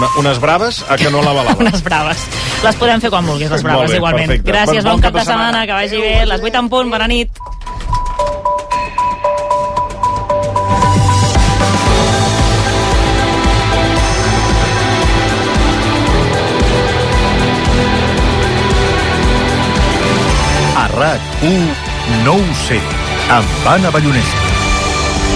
una, unes braves a que no l'avalava. unes braves. Les podem fer quan vulguis, les braves, bé, igualment. perfecte. Gràcies, Bon- bon, bon cap de setmana, setmana. que vagi bé. Les 8 en punt, bona nit. A RAC1 no ho sé, amb Anna Ballonesta.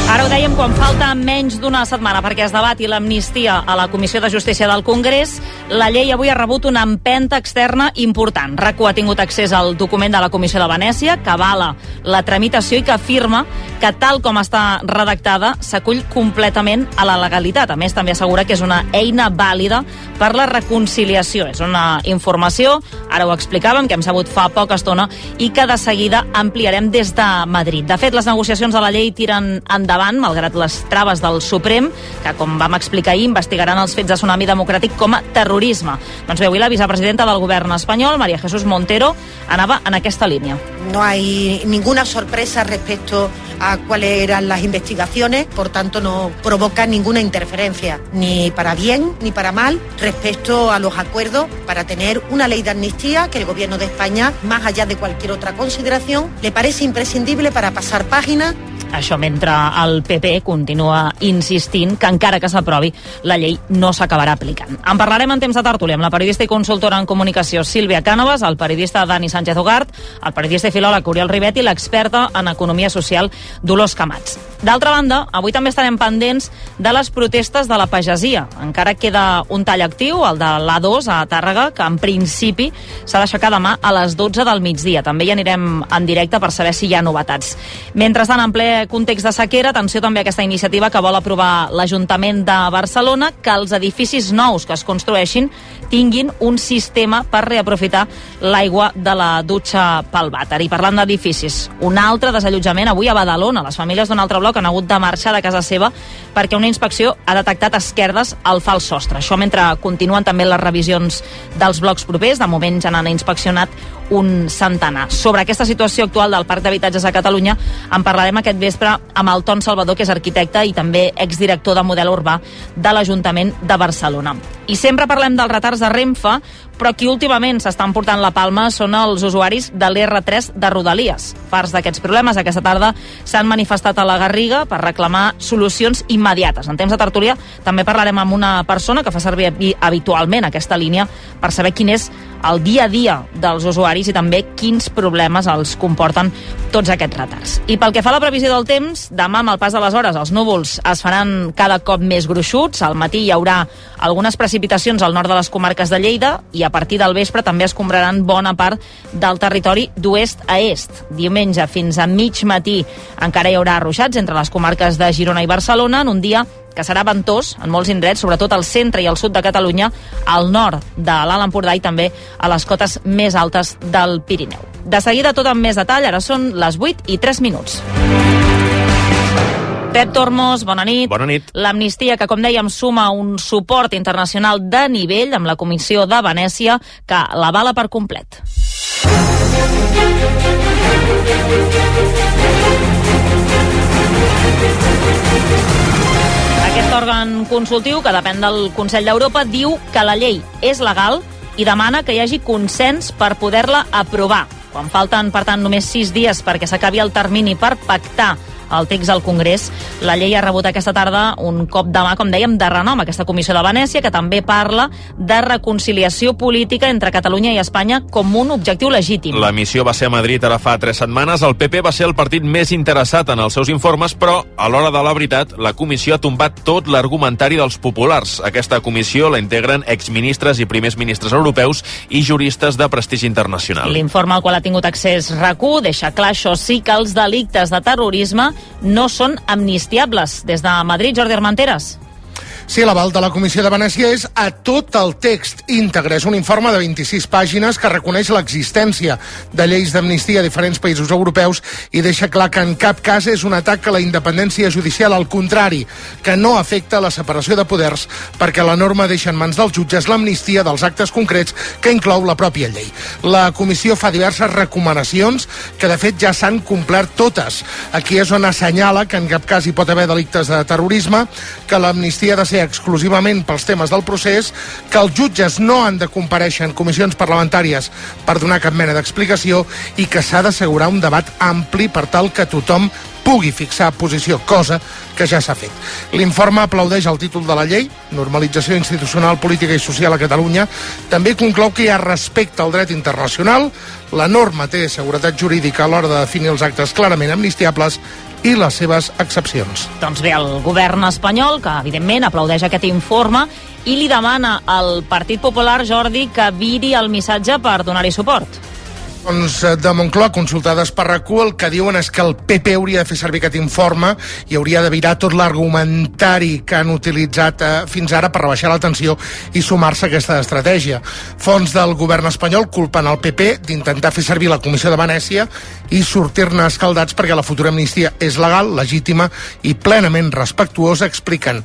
Ara ho dèiem quan falta menys d'una setmana perquè es debati l'amnistia a la Comissió de Justícia del Congrés. La llei avui ha rebut una empenta externa important. RACU ha tingut accés al document de la Comissió de Venècia que avala la tramitació i que afirma que tal com està redactada s'acull completament a la legalitat. A més, també assegura que és una eina vàlida per la reconciliació. És una informació, ara ho explicàvem, que hem sabut fa poca estona i que de seguida ampliarem des de Madrid. De fet, les negociacions de la llei tiren endavant, malgrat les traves del Suprem, que, com vam explicar ahir, investigaran els fets de Tsunami Democràtic com a terrorisme. Doncs bé, avui la vicepresidenta del govern espanyol, María Jesús Montero, anava en aquesta línia. No hay ninguna sorpresa respecto a cuáles eran las investigaciones, por tanto no provoca ninguna interferencia, ni para bien ni para mal, respecto a los acuerdos para tener una ley de amnistía que el Gobierno de España, más allá de cualquier otra consideración, le parece imprescindible para pasar página Això mentre el PP continua insistint que encara que s'aprovi, la llei no s'acabarà aplicant. En parlarem en temps de tertúlia amb la periodista i consultora en comunicació Sílvia Cànovas, el periodista Dani Sánchez Ugart, el periodista i filòleg Oriol Rivet i l'experta en economia social Dolors Camats. D'altra banda, avui també estarem pendents de les protestes de la pagesia. Encara queda un tall actiu, el de l'A2 a Tàrrega, que en principi s'ha d'aixecar demà a les 12 del migdia. També hi anirem en directe per saber si hi ha novetats. Mentrestant, en ple context de sequera, atenció també a aquesta iniciativa que vol aprovar l'Ajuntament de Barcelona, que els edificis nous que es construeixin tinguin un sistema per reaprofitar l'aigua de la dutxa pel vàter. I parlant d'edificis, un altre desallotjament avui a Badalona. Les famílies d'un altre bloc han hagut de marxar de casa seva perquè una inspecció ha detectat esquerdes al fals sostre. Això mentre continuen també les revisions dels blocs propers. De moment ja n'han inspeccionat un centenar. Sobre aquesta situació actual del Parc d'Habitatges a Catalunya en parlarem aquest vespre amb el Ton Salvador, que és arquitecte i també exdirector de model urbà de l'Ajuntament de Barcelona. I sempre parlem dels retards de Renfe, però qui últimament s'estan portant la palma són els usuaris de l'R3 de Rodalies. Farts d'aquests problemes, aquesta tarda s'han manifestat a la Garriga per reclamar solucions immediates. En temps de tertúlia també parlarem amb una persona que fa servir habi- habitualment aquesta línia per saber quin és el dia a dia dels usuaris i també quins problemes els comporten tots aquests retards. I pel que fa a la previsió del temps, demà amb el pas de les hores els núvols es faran cada cop més gruixuts, al matí hi haurà algunes precipitacions al nord de les comarques de Lleida i a partir del vespre també es compraran bona part del territori d'oest a est. Diumenge fins a mig matí encara hi haurà ruixats entre les comarques de Girona i Barcelona en un dia que serà ventós en molts indrets, sobretot al centre i al sud de Catalunya, al nord de l'Alt Empordà i també a les cotes més altes del Pirineu. De seguida tot amb més detall, ara són les 8 i 3 minuts. Pep Tormos, bona nit. Bona nit. L'amnistia, que com dèiem suma un suport internacional de nivell amb la Comissió de Venècia, que l'avala per complet. Aquest òrgan consultiu, que depèn del Consell d'Europa, diu que la llei és legal i demana que hi hagi consens per poder-la aprovar. Quan falten, per tant, només sis dies perquè s'acabi el termini per pactar el text al Congrés. La llei ha rebut aquesta tarda un cop de mà, com dèiem, de renom, aquesta comissió de Venècia, que també parla de reconciliació política entre Catalunya i Espanya com un objectiu legítim. La missió va ser a Madrid ara fa tres setmanes. El PP va ser el partit més interessat en els seus informes, però a l'hora de la veritat, la comissió ha tombat tot l'argumentari dels populars. Aquesta comissió la integren exministres i primers ministres europeus i juristes de prestigi internacional. L'informe al qual ha tingut accés RAC1 deixa clar, això sí, que els delictes de terrorisme no són amnistiables. Des de Madrid, Jordi Armenteres. Sí, l'aval de la Comissió de Venècia és a tot el text íntegre. És un informe de 26 pàgines que reconeix l'existència de lleis d'amnistia a diferents països europeus i deixa clar que en cap cas és un atac a la independència judicial, al contrari, que no afecta la separació de poders perquè la norma deixa en mans dels jutges l'amnistia dels actes concrets que inclou la pròpia llei. La Comissió fa diverses recomanacions que de fet ja s'han complert totes. Aquí és on assenyala que en cap cas hi pot haver delictes de terrorisme, que l'amnistia de ser ser exclusivament pels temes del procés, que els jutges no han de compareixer en comissions parlamentàries per donar cap mena d'explicació i que s'ha d'assegurar un debat ampli per tal que tothom pugui fixar posició, cosa que ja s'ha fet. L'informe aplaudeix el títol de la llei, Normalització institucional, política i social a Catalunya. També conclou que hi ha respecte al dret internacional, la norma té seguretat jurídica a l'hora de definir els actes clarament amnistiables i les seves excepcions. Doncs bé, el govern espanyol, que evidentment aplaudeix aquest informe, i li demana al Partit Popular, Jordi, que viri el missatge per donar-hi suport. Doncs de Moncloa, consultades per RAC1, el que diuen és que el PP hauria de fer servir aquest informe i hauria de virar tot l'argumentari que han utilitzat eh, fins ara per rebaixar la tensió i sumar-se a aquesta estratègia. Fons del govern espanyol culpen el PP d'intentar fer servir la Comissió de Venècia i sortir-ne escaldats perquè la futura amnistia és legal, legítima i plenament respectuosa, expliquen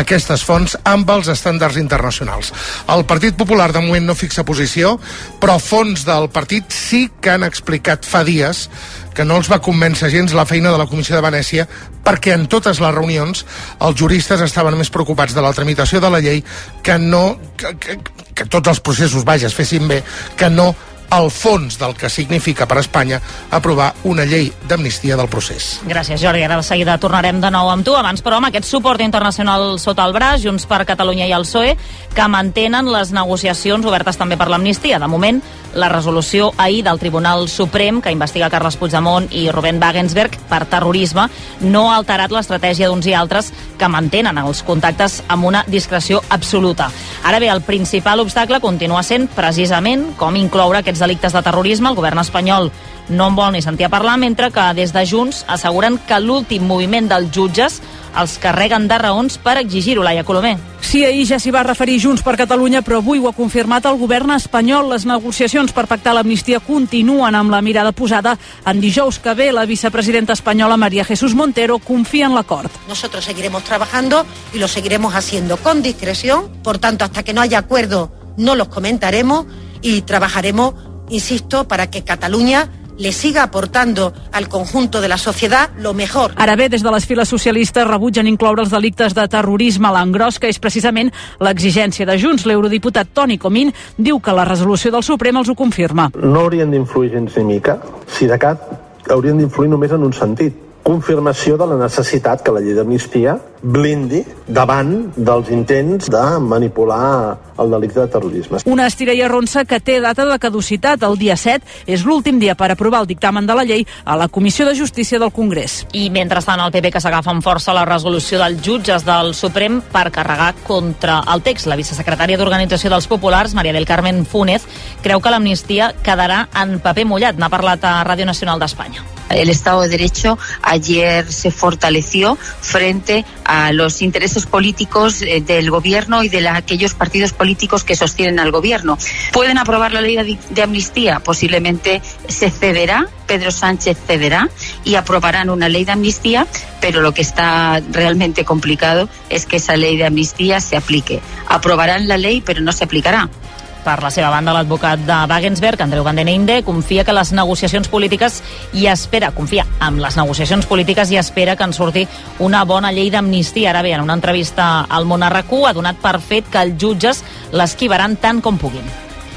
aquestes fonts amb els estàndards internacionals. El Partit Popular de moment no fixa posició, però fons del partit sí que han explicat fa dies que no els va convèncer gens la feina de la Comissió de Venècia perquè en totes les reunions els juristes estaven més preocupats de la tramitació de la llei que no que, que, que tots els processos, vaja, es fessin bé, que no el fons del que significa per a Espanya aprovar una llei d'amnistia del procés. Gràcies, Jordi. Ara de seguida tornarem de nou amb tu. Abans, però, amb aquest suport internacional sota el braç, Junts per Catalunya i el PSOE, que mantenen les negociacions obertes també per l'amnistia. De moment, la resolució ahir del Tribunal Suprem, que investiga Carles Puigdemont i Rubén Wagensberg per terrorisme, no ha alterat l'estratègia d'uns i altres que mantenen els contactes amb una discreció absoluta. Ara bé, el principal obstacle continua sent precisament com incloure aquests delictes de terrorisme. El govern espanyol no en vol ni sentir a parlar, mentre que des de Junts asseguren que l'últim moviment dels jutges els carreguen de raons per exigir-ho, Laia Colomer. Sí, ahir ja s'hi va referir Junts per Catalunya, però avui ho ha confirmat el govern espanyol. Les negociacions per pactar l'amnistia continuen amb la mirada posada en dijous que ve. La vicepresidenta espanyola María Jesús Montero confia en l'acord. Nosotros seguiremos trabajando y lo seguiremos haciendo con discreción. Por tanto, hasta que no haya acuerdo, no los comentaremos y trabajaremos, insisto, para que Cataluña le siga aportando al conjunto de la sociedad lo mejor. Ara bé, des de les files socialistes rebutgen incloure els delictes de terrorisme a l'engròs, que és precisament l'exigència de Junts. L'eurodiputat Toni Comín diu que la resolució del Suprem els ho confirma. No haurien d'influir gens ni mica, si de cap haurien d'influir només en un sentit, confirmació de la necessitat que la llei d'amnistia blindi davant dels intents de manipular el delicte de terrorisme. Una estira i arronsa que té data de caducitat. El dia 7 és l'últim dia per aprovar el dictamen de la llei a la Comissió de Justícia del Congrés. I mentrestant el PP que s'agafa amb força la resolució dels jutges del Suprem per carregar contra el text. La vicesecretària d'Organització dels Populars, Maria del Carmen Fúnez, creu que l'amnistia quedarà en paper mullat. N'ha parlat a Ràdio Nacional d'Espanya. El Estado de Derecho ayer se fortaleció frente a los intereses políticos eh, del gobierno y de aquellos partidos políticos que sostienen al gobierno. ¿Pueden aprobar la ley de amnistía? Posiblemente se cederá, Pedro Sánchez cederá y aprobarán una ley de amnistía, pero lo que está realmente complicado es que esa ley de amnistía se aplique. Aprobarán la ley, pero no se aplicará. Per la seva banda, l'advocat de Wagensberg, Andreu Van den Einde, confia que les negociacions polítiques i espera, confia amb les negociacions polítiques i espera que en surti una bona llei d'amnistia. Ara bé, en una entrevista al RQ ha donat per fet que els jutges l'esquivaran tant com puguin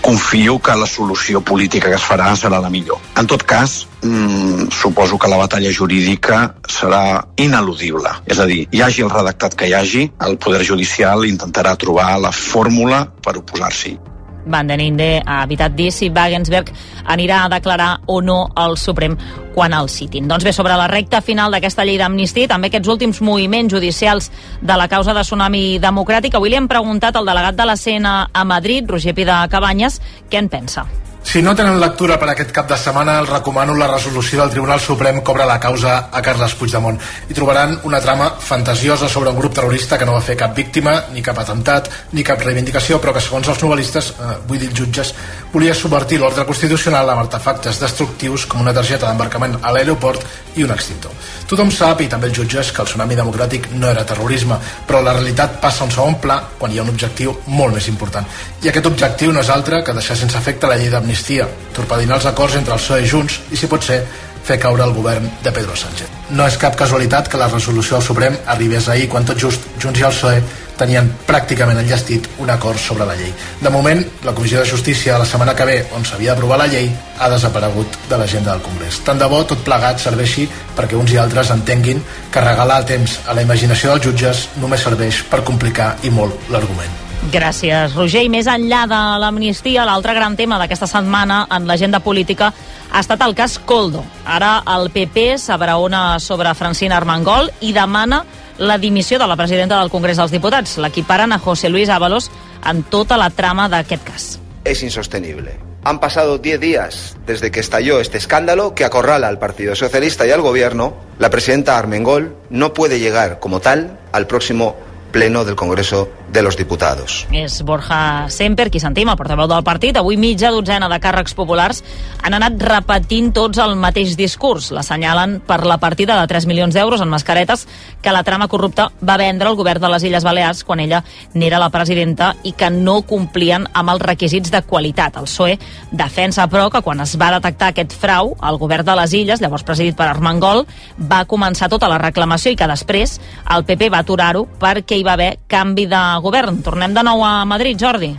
confio que la solució política que es farà serà la millor. En tot cas, mmm, suposo que la batalla jurídica serà ineludible. És a dir, hi hagi el redactat que hi hagi, el Poder Judicial intentarà trobar la fórmula per oposar-s'hi. Van den Inde ha evitat dir si Wagensberg anirà a declarar o no al Suprem quan el citin. Doncs bé, sobre la recta final d'aquesta llei d'amnistia, també aquests últims moviments judicials de la causa de Tsunami Democràtic, avui li hem preguntat al delegat de la CN a Madrid, Roger Pida Cabanyes, què en pensa. Si no tenen lectura per aquest cap de setmana, els recomano la resolució del Tribunal Suprem obre la causa a Carles Puigdemont. Hi trobaran una trama fantasiosa sobre un grup terrorista que no va fer cap víctima, ni cap atemptat, ni cap reivindicació, però que segons els novel·listes, eh, vull dir jutges, volia subvertir l'ordre constitucional amb artefactes destructius com una targeta d'embarcament a l'aeroport i un extintor. Tothom sap, i també els jutges, que el tsunami democràtic no era terrorisme, però la realitat passa a un segon pla quan hi ha un objectiu molt més important. I aquest objectiu no és altre que deixar sense efecte la llei d'amnistia, torpedinar els acords entre el PSOE i Junts i, si pot ser, fer caure el govern de Pedro Sánchez. No és cap casualitat que la resolució del Suprem arribés ahir quan tot just Junts i el PSOE tenien pràcticament enllestit un acord sobre la llei. De moment, la Comissió de Justícia la setmana que ve, on s'havia d'aprovar la llei, ha desaparegut de l'agenda del Congrés. Tant de bo tot plegat serveixi perquè uns i altres entenguin que regalar temps a la imaginació dels jutges només serveix per complicar i molt l'argument. Gràcies, Roger. I més enllà de l'amnistia, l'altre gran tema d'aquesta setmana en l'agenda política ha estat el cas Coldo. Ara el PP s'abraona sobre Francina Armengol i demana la dimissió de la presidenta del Congrés dels Diputats. L'equiparen a José Luis Ábalos en tota la trama d'aquest cas. Es insostenible. Han pasado 10 días desde que estalló este escándalo que acorrala al Partido Socialista y al Gobierno. La presidenta Armengol no puede llegar como tal al próximo pleno del Congreso de los Diputados. És Borja Semper, qui sentim, el portaveu del partit. Avui mitja dotzena de càrrecs populars han anat repetint tots el mateix discurs. L'assenyalen per la partida de 3 milions d'euros en mascaretes que la trama corrupta va vendre al govern de les Illes Balears quan ella n'era la presidenta i que no complien amb els requisits de qualitat. El PSOE defensa, però, que quan es va detectar aquest frau, el govern de les Illes, llavors presidit per Armengol, va començar tota la reclamació i que després el PP va aturar-ho perquè hi va haver canvi de govern. Tornem de nou a Madrid, Jordi.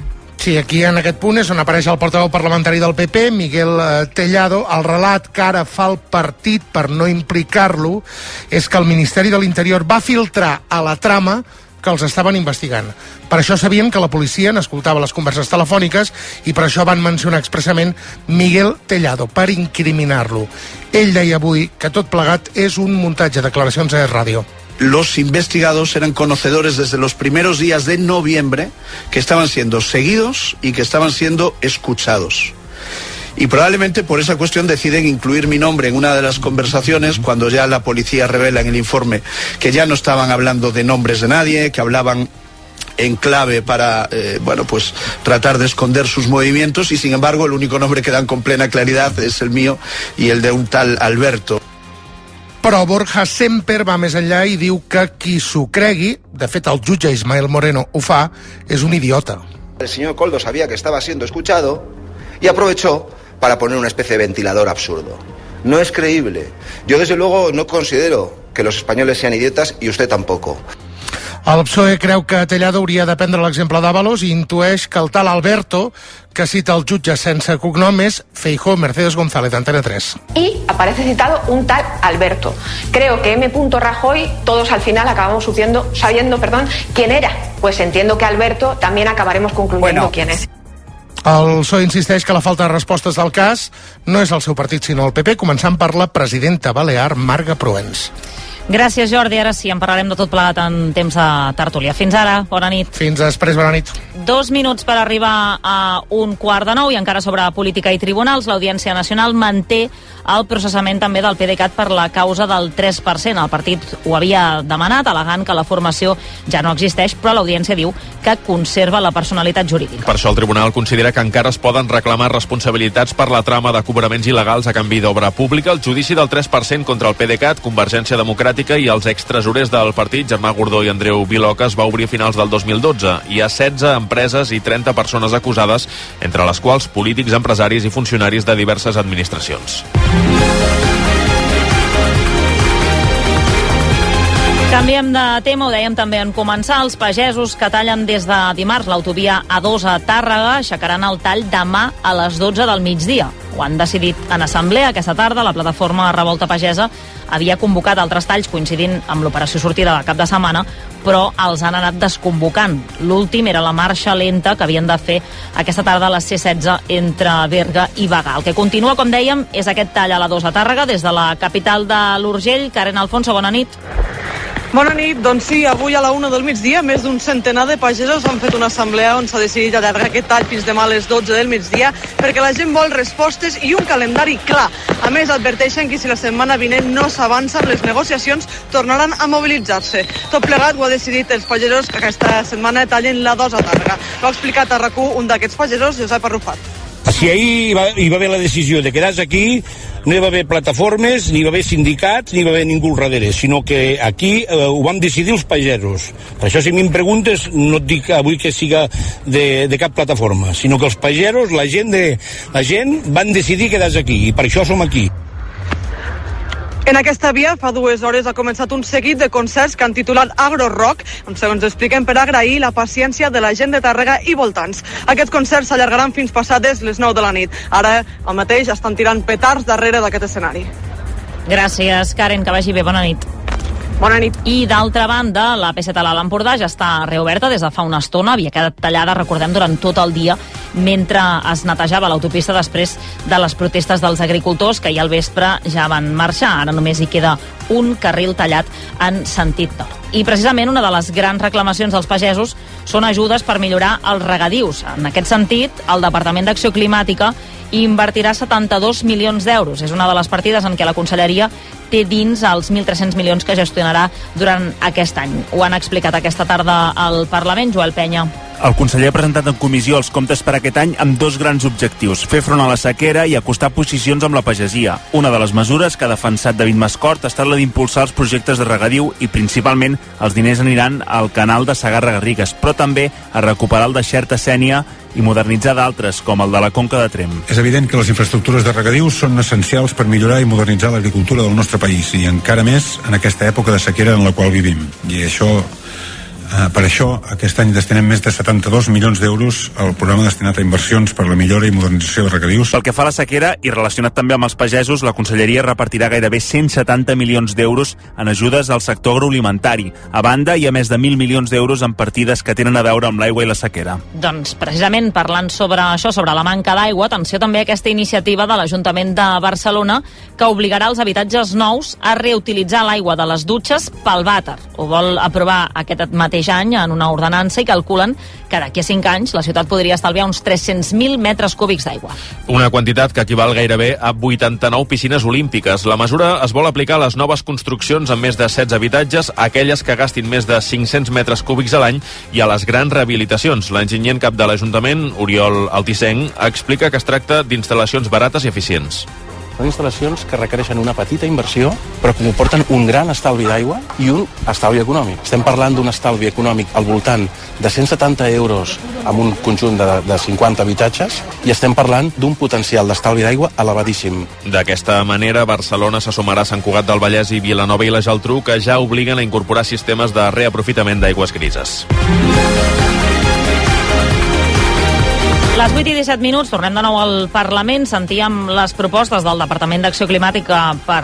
Sí, aquí en aquest punt és on apareix el portaveu parlamentari del PP, Miguel eh, Tellado. El relat que ara fa el partit per no implicar-lo és que el Ministeri de l'Interior va filtrar a la trama que els estaven investigant. Per això sabien que la policia n'escoltava les converses telefòniques i per això van mencionar expressament Miguel Tellado, per incriminar-lo. Ell deia avui que tot plegat és un muntatge, declaracions a ràdio los investigados eran conocedores desde los primeros días de noviembre que estaban siendo seguidos y que estaban siendo escuchados. Y probablemente por esa cuestión deciden incluir mi nombre en una de las conversaciones cuando ya la policía revela en el informe que ya no estaban hablando de nombres de nadie, que hablaban en clave para eh, bueno pues tratar de esconder sus movimientos y sin embargo el único nombre que dan con plena claridad es el mío y el de un tal Alberto. Però Borja Semper va més enllà i diu que qui s'ho cregui, de fet el jutge Ismael Moreno ho fa, és un idiota. El señor Coldo sabía que estaba siendo escuchado y aprovechó para poner una especie de ventilador absurdo. No es creíble. Yo desde luego no considero que los españoles sean idiotas y usted tampoco. El PSOE creu que Tellado hauria de prendre l'exemple d'Avalos i intueix que el tal Alberto, que cita el jutge sense cognom, és Feijó Mercedes González, Antena 3. Y aparece citado un tal Alberto. Creo que M. Rajoy, todos al final acabamos supiendo, sabiendo perdón, quién era. Pues entiendo que Alberto también acabaremos concluyendo bueno. quién es. El PSOE insisteix que la falta de respostes del cas no és el seu partit, sinó el PP, començant per la presidenta balear Marga Proens. Gràcies, Jordi. Ara sí, en parlarem de tot plegat en temps de tertúlia. Fins ara, bona nit. Fins després, bona nit. Dos minuts per arribar a un quart de nou i encara sobre política i tribunals. L'Audiència Nacional manté el processament també del PDeCAT per la causa del 3%. El partit ho havia demanat, alegant que la formació ja no existeix, però l'Audiència diu que conserva la personalitat jurídica. Per això el Tribunal considera que encara es poden reclamar responsabilitats per la trama de cobraments il·legals a canvi d'obra pública. El judici del 3% contra el PDeCAT, Convergència Democràtica Democràtica i els extresorers del partit, Germà Gordó i Andreu Viloca, es va obrir a finals del 2012. Hi ha 16 empreses i 30 persones acusades, entre les quals polítics, empresaris i funcionaris de diverses administracions. Canviem de tema, ho dèiem també en començar. Els pagesos que tallen des de dimarts l'autovia A2 a Tàrrega aixecaran el tall demà a les 12 del migdia. Ho han decidit en assemblea aquesta tarda. La plataforma Revolta Pagesa havia convocat altres talls coincidint amb l'operació sortida de cap de setmana, però els han anat desconvocant. L'últim era la marxa lenta que havien de fer aquesta tarda a les C-16 entre Berga i Bagà. El que continua, com dèiem, és aquest tall a la 2 a Tàrrega, des de la capital de l'Urgell. Karen Alfonso, bona nit. Bona nit. Doncs sí, avui a la una del migdia més d'un centenar de pagesos han fet una assemblea on s'ha decidit allargar aquest tall fins demà a les 12 del migdia perquè la gent vol respostes i un calendari clar. A més, adverteixen que si la setmana vinent no s'avança les negociacions, tornaran a mobilitzar-se. Tot plegat ho ha decidit els pagesos que aquesta setmana tallen la dos a Tàrrega. Ho ha explicat a rac un d'aquests pagesos, Josep Arrufat. Si ahir hi va, hi va haver la decisió de quedar-se aquí, no hi va haver plataformes, ni hi va haver sindicats, ni hi va haver ningú al darrere, sinó que aquí eh, ho vam decidir els pagesos. Per això, si em preguntes, no et dic avui que siga de, de cap plataforma, sinó que els pagesos, la gent, de, la gent van decidir quedar-se aquí, i per això som aquí. En aquesta via, fa dues hores ha començat un seguit de concerts que han titulat Agro Rock, on segons expliquen per agrair la paciència de la gent de Tàrrega i voltants. Aquests concerts s'allargaran fins passades les 9 de la nit. Ara, al mateix, estan tirant petards darrere d'aquest escenari. Gràcies, Karen, que vagi bé. Bona nit. Bona nit. I d'altra banda, la P7 a l'Alt Empordà ja està reoberta des de fa una estona, havia quedat tallada, recordem, durant tot el dia mentre es netejava l'autopista després de les protestes dels agricultors que ahir al vespre ja van marxar. Ara només hi queda un carril tallat en sentit nord. I precisament una de les grans reclamacions dels pagesos són ajudes per millorar els regadius. En aquest sentit, el Departament d'Acció Climàtica invertirà 72 milions d'euros. És una de les partides en què la Conselleria té dins els 1.300 milions que gestionarà durant aquest any. Ho han explicat aquesta tarda al Parlament, Joel Penya. El conseller ha presentat en comissió els comptes per aquest any amb dos grans objectius, fer front a la sequera i acostar posicions amb la pagesia. Una de les mesures que ha defensat David Mascort ha estat la d'impulsar els projectes de regadiu i principalment els diners aniran al canal de Sagarra-Garrigues, però també a recuperar el de Xerta Sènia i modernitzar d'altres, com el de la Conca de Trem. És evident que les infraestructures de regadiu són essencials per millorar i modernitzar l'agricultura del nostre país i encara més en aquesta època de sequera en la qual vivim. I això Uh, per això, aquest any destinem més de 72 milions d'euros al programa destinat a inversions per la millora i modernització de regadius. Pel que fa a la sequera i relacionat també amb els pagesos, la Conselleria repartirà gairebé 170 milions d'euros en ajudes al sector agroalimentari. A banda, hi ha més de 1.000 milions d'euros en partides que tenen a veure amb l'aigua i la sequera. Doncs precisament parlant sobre això, sobre la manca d'aigua, atenció també a aquesta iniciativa de l'Ajuntament de Barcelona que obligarà els habitatges nous a reutilitzar l'aigua de les dutxes pel vàter. Ho vol aprovar aquest mateix mateix any en una ordenança i calculen que d'aquí a 5 anys la ciutat podria estalviar uns 300.000 metres cúbics d'aigua. Una quantitat que equival gairebé a 89 piscines olímpiques. La mesura es vol aplicar a les noves construccions amb més de 16 habitatges, aquelles que gastin més de 500 metres cúbics a l'any i a les grans rehabilitacions. L'enginyer en cap de l'Ajuntament, Oriol Altissenc, explica que es tracta d'instal·lacions barates i eficients. Són instal·lacions que requereixen una petita inversió, però que comporten un gran estalvi d'aigua i un estalvi econòmic. Estem parlant d'un estalvi econòmic al voltant de 170 euros amb un conjunt de, de 50 habitatges i estem parlant d'un potencial d'estalvi d'aigua elevadíssim. D'aquesta manera, Barcelona se sumarà a Sant Cugat del Vallès i Vilanova i la Geltrú, que ja obliguen a incorporar sistemes de reaprofitament d'aigües grises. Les 8 i 17 minuts, tornem de nou al Parlament. Sentíem les propostes del Departament d'Acció Climàtica per,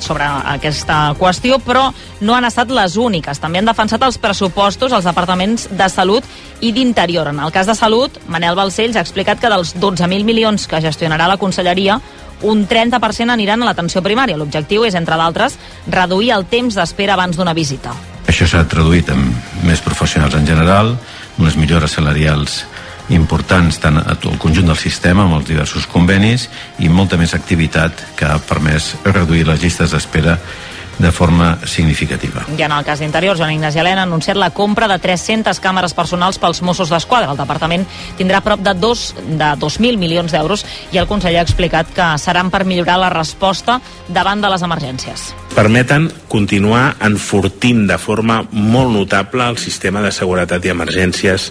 sobre aquesta qüestió, però no han estat les úniques. També han defensat els pressupostos als departaments de Salut i d'Interior. En el cas de Salut, Manel Balcells ha explicat que dels 12.000 milions que gestionarà la conselleria, un 30% aniran a l'atenció primària. L'objectiu és, entre d'altres, reduir el temps d'espera abans d'una visita. Això s'ha traduït en més professionals en general, unes millores salarials importants tant a tot el conjunt del sistema amb els diversos convenis i molta més activitat que ha permès reduir les llistes d'espera de forma significativa. I en el cas d'Interior, Joan Ignasi Helena ha anunciat la compra de 300 càmeres personals pels Mossos d'Esquadra. El departament tindrà prop de, dos, de 2.000 milions d'euros i el conseller ha explicat que seran per millorar la resposta davant de les emergències. Permeten continuar enfortint de forma molt notable el sistema de seguretat i emergències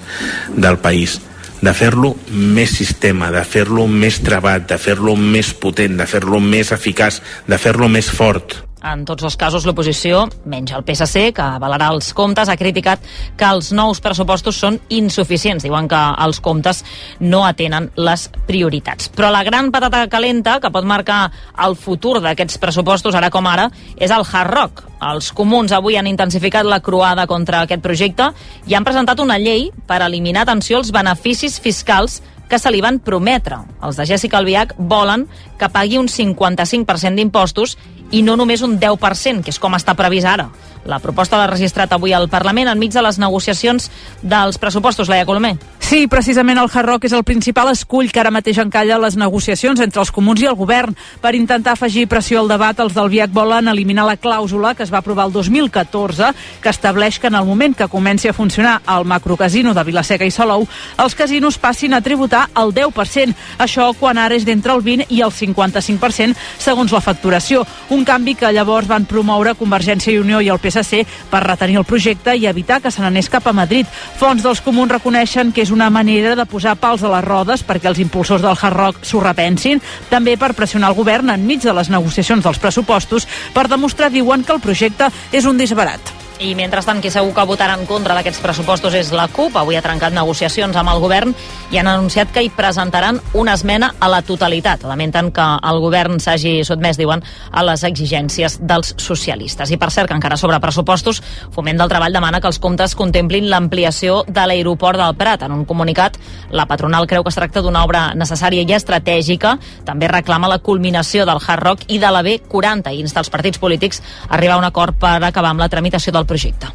del país de fer-lo més sistema, de fer-lo més trebat, de fer-lo més potent, de fer-lo més eficaç, de fer-lo més fort. En tots els casos, l'oposició, menys el PSC, que avalarà els comptes, ha criticat que els nous pressupostos són insuficients. Diuen que els comptes no atenen les prioritats. Però la gran patata calenta que pot marcar el futur d'aquests pressupostos, ara com ara, és el Hard Rock. Els comuns avui han intensificat la croada contra aquest projecte i han presentat una llei per eliminar, atenció, els beneficis fiscals que se li van prometre. Els de Jessica Albiach volen que pagui un 55% d'impostos i no només un 10%, que és com està previst ara. La proposta l'ha registrat avui al Parlament enmig de les negociacions dels pressupostos, Laia Colomer. Sí, precisament el Hard Rock és el principal escull que ara mateix encalla les negociacions entre els comuns i el govern. Per intentar afegir pressió al debat, els del VIAC volen eliminar la clàusula que es va aprovar el 2014, que estableix que en el moment que comenci a funcionar el macrocasino de Vilaseca i Salou, els casinos passin a tributar el 10%. Això quan ara és d'entre el 20 i el 55% segons la facturació. Un canvi que llavors van promoure Convergència i Unió i el PSC per retenir el projecte i evitar que se n'anés cap a Madrid. Fons dels comuns reconeixen que és una manera de posar pals a les rodes perquè els impulsors del Hard Rock s'ho repensin, també per pressionar el govern enmig de les negociacions dels pressupostos per demostrar, diuen, que el projecte és un disbarat. I mentrestant, qui segur que votarà en contra d'aquests pressupostos és la CUP. Avui ha trencat negociacions amb el govern i han anunciat que hi presentaran una esmena a la totalitat. Lamenten que el govern s'hagi sotmès, diuen, a les exigències dels socialistes. I per cert, que encara sobre pressupostos, Foment del Treball demana que els comptes contemplin l'ampliació de l'aeroport del Prat. En un comunicat, la patronal creu que es tracta d'una obra necessària i estratègica. També reclama la culminació del Hard Rock i de la B40 i insta els partits polítics a arribar a un acord per acabar amb la tramitació del projecte.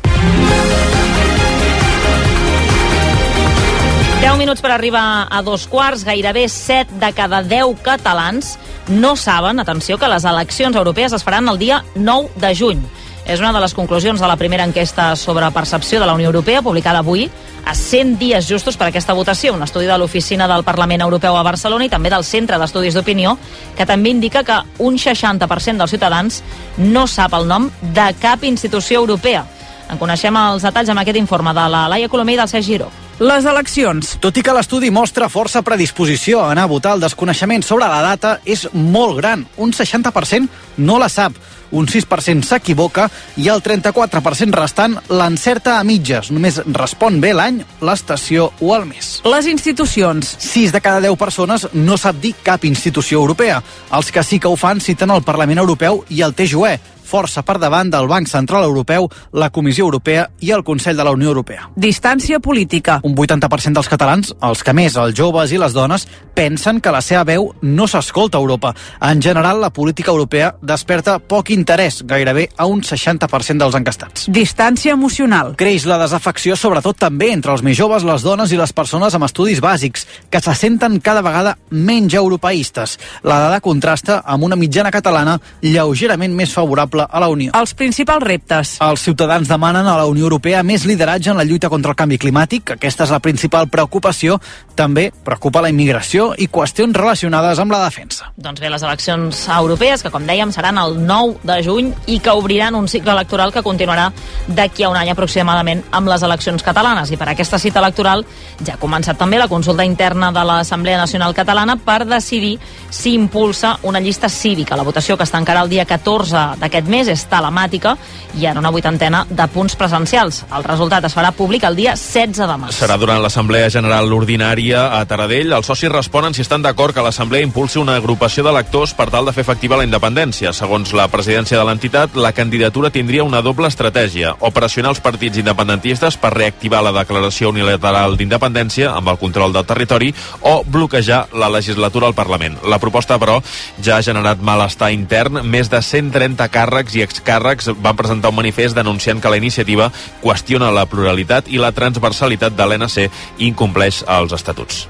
10 minuts per arribar a dos quarts, gairebé 7 de cada 10 catalans no saben, atenció, que les eleccions europees es faran el dia 9 de juny. És una de les conclusions de la primera enquesta sobre percepció de la Unió Europea, publicada avui, a 100 dies justos per a aquesta votació. Un estudi de l'Oficina del Parlament Europeu a Barcelona i també del Centre d'Estudis d'Opinió, que també indica que un 60% dels ciutadans no sap el nom de cap institució europea. En coneixem els detalls amb aquest informe de la Laia Colomé i del Cesc Giró. Les eleccions. Tot i que l'estudi mostra força predisposició a anar a votar, el desconeixement sobre la data és molt gran. Un 60% no la sap, un 6% s'equivoca i el 34% restant l'encerta a mitges. Només respon bé l'any, l'estació o el mes. Les institucions. 6 de cada 10 persones no sap dir cap institució europea. Els que sí que ho fan citen el Parlament Europeu i el TJUE, força per davant del Banc Central Europeu, la Comissió Europea i el Consell de la Unió Europea. Distància política. Un 80% dels catalans, els que més, els joves i les dones, pensen que la seva veu no s'escolta a Europa. En general, la política europea desperta poc interès, gairebé a un 60% dels encastats. Distància emocional. Creix la desafecció, sobretot també entre els més joves, les dones i les persones amb estudis bàsics, que se senten cada vegada menys europeistes. La dada contrasta amb una mitjana catalana lleugerament més favorable a la Unió. Els principals reptes. Els ciutadans demanen a la Unió Europea més lideratge en la lluita contra el canvi climàtic. Aquesta és la principal preocupació. També preocupa la immigració i qüestions relacionades amb la defensa. Doncs bé, les eleccions europees, que com dèiem seran el 9 de juny i que obriran un cicle electoral que continuarà d'aquí a un any aproximadament amb les eleccions catalanes. I per aquesta cita electoral ja ha començat també la consulta interna de l'Assemblea Nacional Catalana per decidir si impulsa una llista cívica. La votació que es tancarà el dia 14 d'aquest mes és telemàtica i en una vuitantena de punts presencials. El resultat es farà públic el dia 16 de març. Serà durant l'Assemblea General Ordinària a Taradell. Els socis responen si estan d'acord que l'Assemblea impulsi una agrupació d'electors per tal de fer efectiva la independència. Segons la presidència de l'entitat, la candidatura tindria una doble estratègia. Operacionar els partits independentistes per reactivar la declaració unilateral d'independència amb el control del territori o bloquejar la legislatura al Parlament. La proposta, però, ja ha generat malestar intern. Més de 130 càrrecs i excàrrecs van presentar un manifest denunciant que la iniciativa qüestiona la pluralitat i la transversalitat de l'NC i incompleix els estatuts.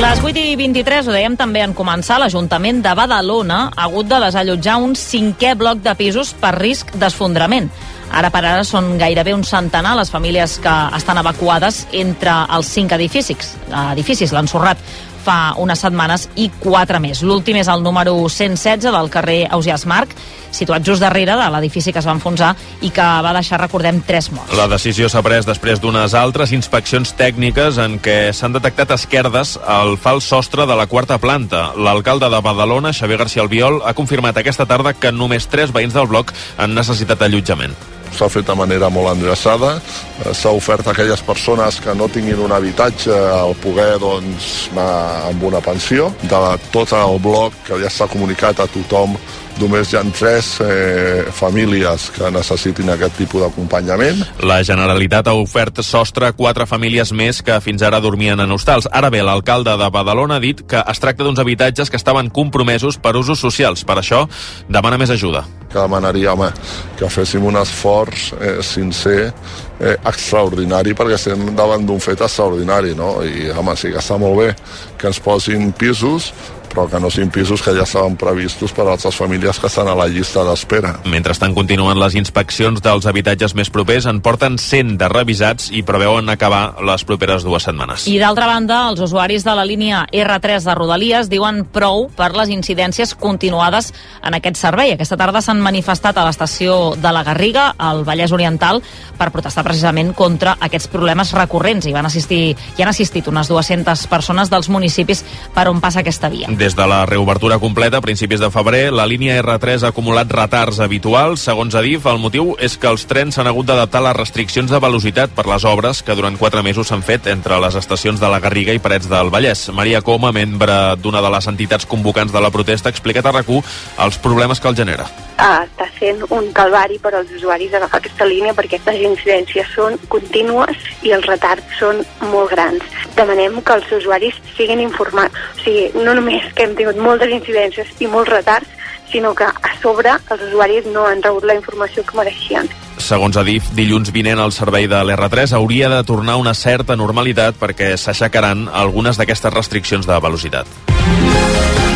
Les 8 i 23, ho dèiem també en començar, l'Ajuntament de Badalona ha hagut de desallotjar un cinquè bloc de pisos per risc d'esfondrament. Ara per ara són gairebé un centenar les famílies que estan evacuades entre els cinc edificis. edificis L'ensorrat fa unes setmanes i quatre més. L'últim és el número 116 del carrer Ausiàs Marc, situat just darrere de l'edifici que es va enfonsar i que va deixar, recordem, tres morts. La decisió s'ha pres després d'unes altres inspeccions tècniques en què s'han detectat esquerdes al fals sostre de la quarta planta. L'alcalde de Badalona, Xavier García Albiol, ha confirmat aquesta tarda que només tres veïns del bloc han necessitat allotjament s'ha fet de manera molt endreçada, s'ha ofert a aquelles persones que no tinguin un habitatge al poder doncs, anar amb una pensió. De tot el bloc que ja s'ha comunicat a tothom només hi ha tres eh, famílies que necessitin aquest tipus d'acompanyament. La Generalitat ha ofert sostre a quatre famílies més que fins ara dormien en hostals. Ara bé, l'alcalde de Badalona ha dit que es tracta d'uns habitatges que estaven compromesos per usos socials. Per això, demana més ajuda. Que demanaria, home, que féssim un esforç eh, sincer eh, extraordinari perquè estem davant d'un fet extraordinari, no? I, home, sí que està molt bé que ens posin pisos, però que no siguin pisos que ja estaven previstos per a altres famílies que estan a la llista d'espera. Mentrestant continuen les inspeccions dels habitatges més propers, en porten 100 de revisats i preveuen acabar les properes dues setmanes. I d'altra banda, els usuaris de la línia R3 de Rodalies diuen prou per les incidències continuades en aquest servei. Aquesta tarda s'han manifestat a l'estació de la Garriga, al Vallès Oriental, per protestar precisament contra aquests problemes recurrents. Hi van assistir, hi han assistit unes 200 persones dels municipis per on passa aquesta via. Des de la reobertura completa a principis de febrer, la línia R3 ha acumulat retards habituals. Segons Adif, el motiu és que els trens s'han hagut d'adaptar a les restriccions de velocitat per les obres que durant quatre mesos s'han fet entre les estacions de la Garriga i Parets del Vallès. Maria Coma, membre d'una de les entitats convocants de la protesta, ha explicat a rac els problemes que el genera. Ah, està sent un calvari per als usuaris agafar aquesta línia perquè les incidències són contínues i els retards són molt grans. Demanem que els usuaris siguin informats. O sigui, no només que hem tingut moltes incidències i molts retards, sinó que a sobre els usuaris no han rebut la informació que mereixien. Segons Adif, dilluns vinent el servei de l'R3 hauria de tornar una certa normalitat perquè s'aixecaran algunes d'aquestes restriccions de velocitat.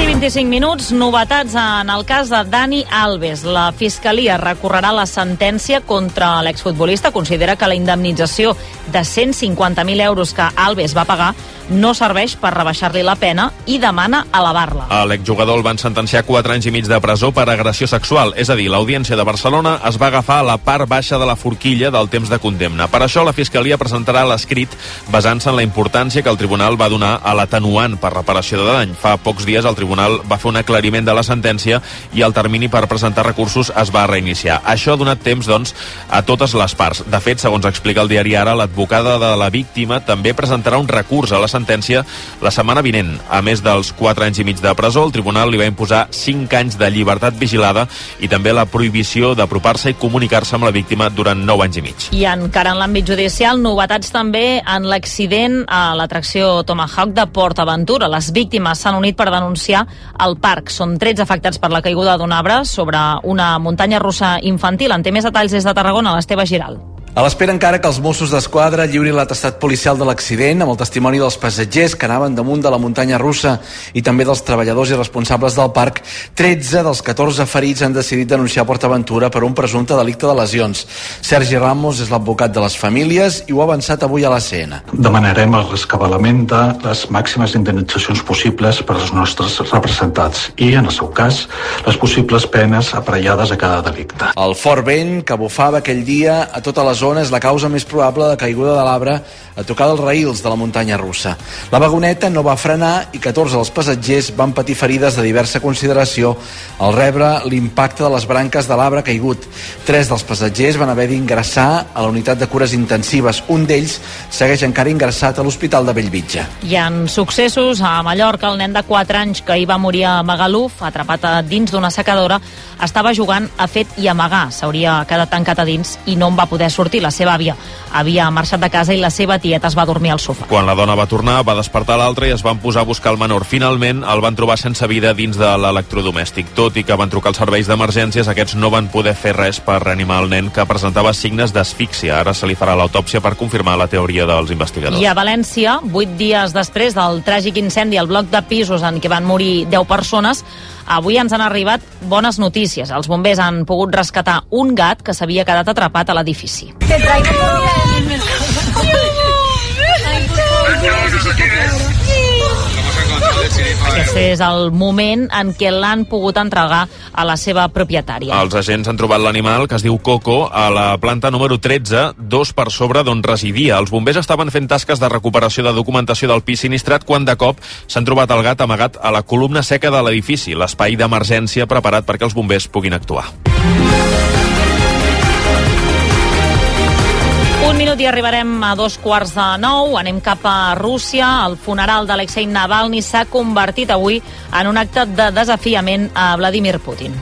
8 i 25 minuts, novetats en el cas de Dani Alves. La Fiscalia recorrerà la sentència contra l'exfutbolista. Considera que la indemnització de 150.000 euros que Alves va pagar no serveix per rebaixar-li la pena i demana elevar-la. A l'exjugador el van sentenciar 4 anys i mig de presó per agressió sexual. És a dir, l'Audiència de Barcelona es va agafar a la part baixa de la forquilla del temps de condemna. Per això la Fiscalia presentarà l'escrit basant-se en la importància que el Tribunal va donar a l'atenuant per reparació de dany. Fa pocs dies el Tribunal va fer un aclariment de la sentència i el termini per presentar recursos es va reiniciar. Això ha donat temps, doncs, a totes les parts. De fet, segons explica el diari Ara, l'advocada de la víctima també presentarà un recurs a la sentència la setmana vinent. A més dels 4 anys i mig de presó, el tribunal li va imposar 5 anys de llibertat vigilada i també la prohibició d'apropar-se i comunicar-se amb la víctima durant 9 anys i mig. I encara en l'àmbit judicial, novetats també en l'accident a l'atracció Tomahawk de Port Aventura. Les víctimes s'han unit per denunciar el parc. Són 13 afectats per la caiguda d'un arbre sobre una muntanya russa infantil. En té més detalls des de Tarragona, l'Esteve Giral. A l'espera encara que els Mossos d'Esquadra lliurin l'atestat policial de l'accident amb el testimoni dels passatgers que anaven damunt de la muntanya russa i també dels treballadors i responsables del parc, 13 dels 14 ferits han decidit denunciar PortAventura per un presumpte delicte de lesions. Sergi Ramos és l'advocat de les famílies i ho ha avançat avui a la CN. Demanarem el rescabalament de les màximes indemnitzacions possibles per als nostres representats i, en el seu cas, les possibles penes aparellades a cada delicte. El fort vent que bufava aquell dia a tota la zona és la causa més probable de caiguda de l'arbre a tocar dels raïls de la muntanya russa. La vagoneta no va frenar i 14 dels passatgers van patir ferides de diversa consideració al rebre l'impacte de les branques de l'arbre caigut. Tres dels passatgers van haver d'ingressar a la unitat de cures intensives. Un d'ells segueix encara ingressat a l'Hospital de Bellvitge. Hi han successos a Mallorca. El nen de 4 anys que hi va morir a Magaluf, atrapat a dins d'una secadora, estava jugant a fet i amagar. S'hauria quedat tancat a dins i no en va poder sortir. La seva àvia havia marxat de casa i la seva tieta es va dormir al sofà. Quan la dona va tornar, va despertar l'altre i es van posar a buscar el menor. Finalment, el van trobar sense vida dins de l'electrodomèstic. Tot i que van trucar als serveis d'emergències, aquests no van poder fer res per reanimar el nen que presentava signes d'asfíxia. Ara se li farà l'autòpsia per confirmar la teoria dels investigadors. I a València, vuit dies després del tràgic incendi al bloc de pisos en què van morir 10 persones, avui ens han arribat bones notícies. Els bombers han pogut rescatar un gat que s'havia quedat atrapat a l'edifici. Te traigo. Aquest és el moment en què l'han pogut entregar a la seva propietària. Els agents han trobat l'animal, que es diu Coco, a la planta número 13, dos per sobre d'on residia. Els bombers estaven fent tasques de recuperació de documentació del pis sinistrat quan de cop s'han trobat el gat amagat a la columna seca de l'edifici, l'espai d'emergència preparat perquè els bombers puguin actuar. Un minut i arribarem a dos quarts de nou. Anem cap a Rússia. El funeral d'Alexei Navalny s'ha convertit avui en un acte de desafiament a Vladimir Putin.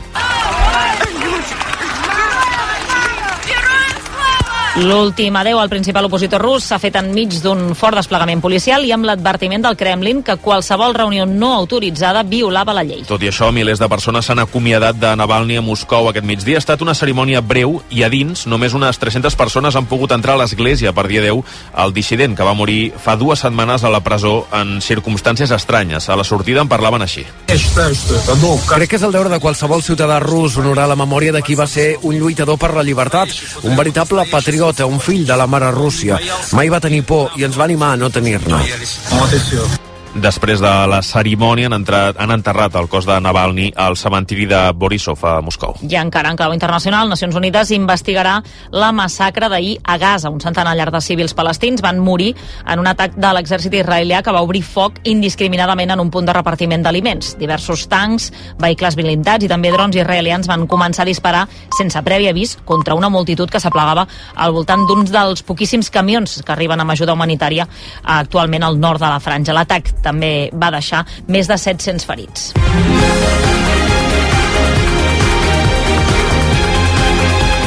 L'últim adeu al principal opositor rus s'ha fet enmig d'un fort desplegament policial i amb l'advertiment del Kremlin que qualsevol reunió no autoritzada violava la llei. Tot i això, milers de persones s'han acomiadat de Navalny a Moscou aquest migdia. Ha estat una cerimònia breu i a dins només unes 300 persones han pogut entrar a l'església per dir adeu al dissident que va morir fa dues setmanes a la presó en circumstàncies estranyes. A la sortida en parlaven així. Crec que és el deure de qualsevol ciutadà rus honorar la memòria de qui va ser un lluitador per la llibertat, un veritable patriota, un fill de la mare Rússia. Mai va tenir por i ens va animar a no tenir-ne. Després de la cerimònia han, entrat, han enterrat el cos de Navalny al cementiri de Borisov a Moscou. I encara en clau internacional, Nacions Unides investigarà la massacre d'ahir a Gaza. Un centenar llarg de civils palestins van morir en un atac de l'exèrcit israelià que va obrir foc indiscriminadament en un punt de repartiment d'aliments. Diversos tancs, vehicles blindats i també drons israelians van començar a disparar sense previ avís contra una multitud que s'aplegava al voltant d'uns dels poquíssims camions que arriben amb ajuda humanitària actualment al nord de la franja. L'atac també va deixar més de 700 ferits.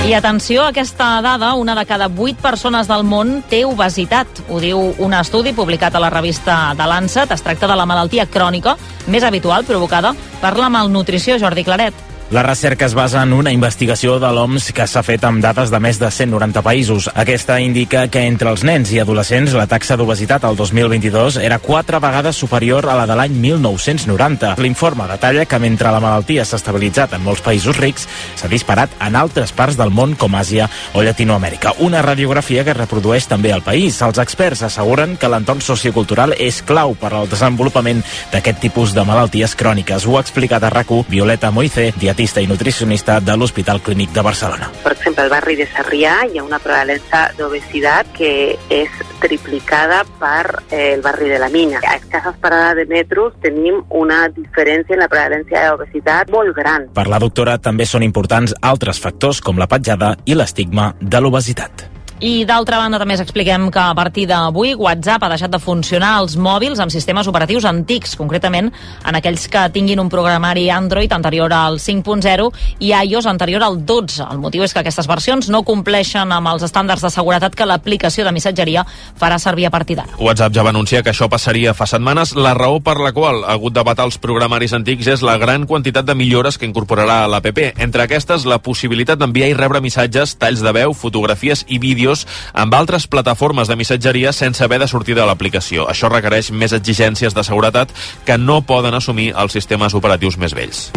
I atenció a aquesta dada, una de cada 8 persones del món té obesitat. Ho diu un estudi publicat a la revista de Lancet. Es tracta de la malaltia crònica més habitual provocada per la malnutrició, Jordi Claret. La recerca es basa en una investigació de l'OMS que s'ha fet amb dades de més de 190 països. Aquesta indica que entre els nens i adolescents la taxa d'obesitat al 2022 era quatre vegades superior a la de l'any 1990. L'informe detalla que mentre la malaltia s'ha estabilitzat en molts països rics, s'ha disparat en altres parts del món com Àsia o Llatinoamèrica. Una radiografia que reprodueix també el país. Els experts asseguren que l'entorn sociocultural és clau per al desenvolupament d'aquest tipus de malalties cròniques. Ho ha explicat a RAC1 Violeta Moicé, dietista dietista i nutricionista de l'Hospital Clínic de Barcelona. Per exemple, al barri de Sarrià hi ha una prevalença d'obesitat que és triplicada per eh, el barri de la Mina. A escasses parades de metros tenim una diferència en la prevalència d'obesitat molt gran. Per la doctora també són importants altres factors com la petjada i l'estigma de l'obesitat. I d'altra banda també expliquem que a partir d'avui WhatsApp ha deixat de funcionar als mòbils amb sistemes operatius antics, concretament en aquells que tinguin un programari Android anterior al 5.0 i iOS anterior al 12. El motiu és que aquestes versions no compleixen amb els estàndards de seguretat que l'aplicació de missatgeria farà servir a partir d'ara. WhatsApp ja va anunciar que això passaria fa setmanes. La raó per la qual ha hagut de batar els programaris antics és la gran quantitat de millores que incorporarà l'APP. Entre aquestes, la possibilitat d'enviar i rebre missatges, talls de veu, fotografies i vídeos vídeos amb altres plataformes de missatgeria sense haver de sortir de l'aplicació. Això requereix més exigències de seguretat que no poden assumir els sistemes operatius més vells.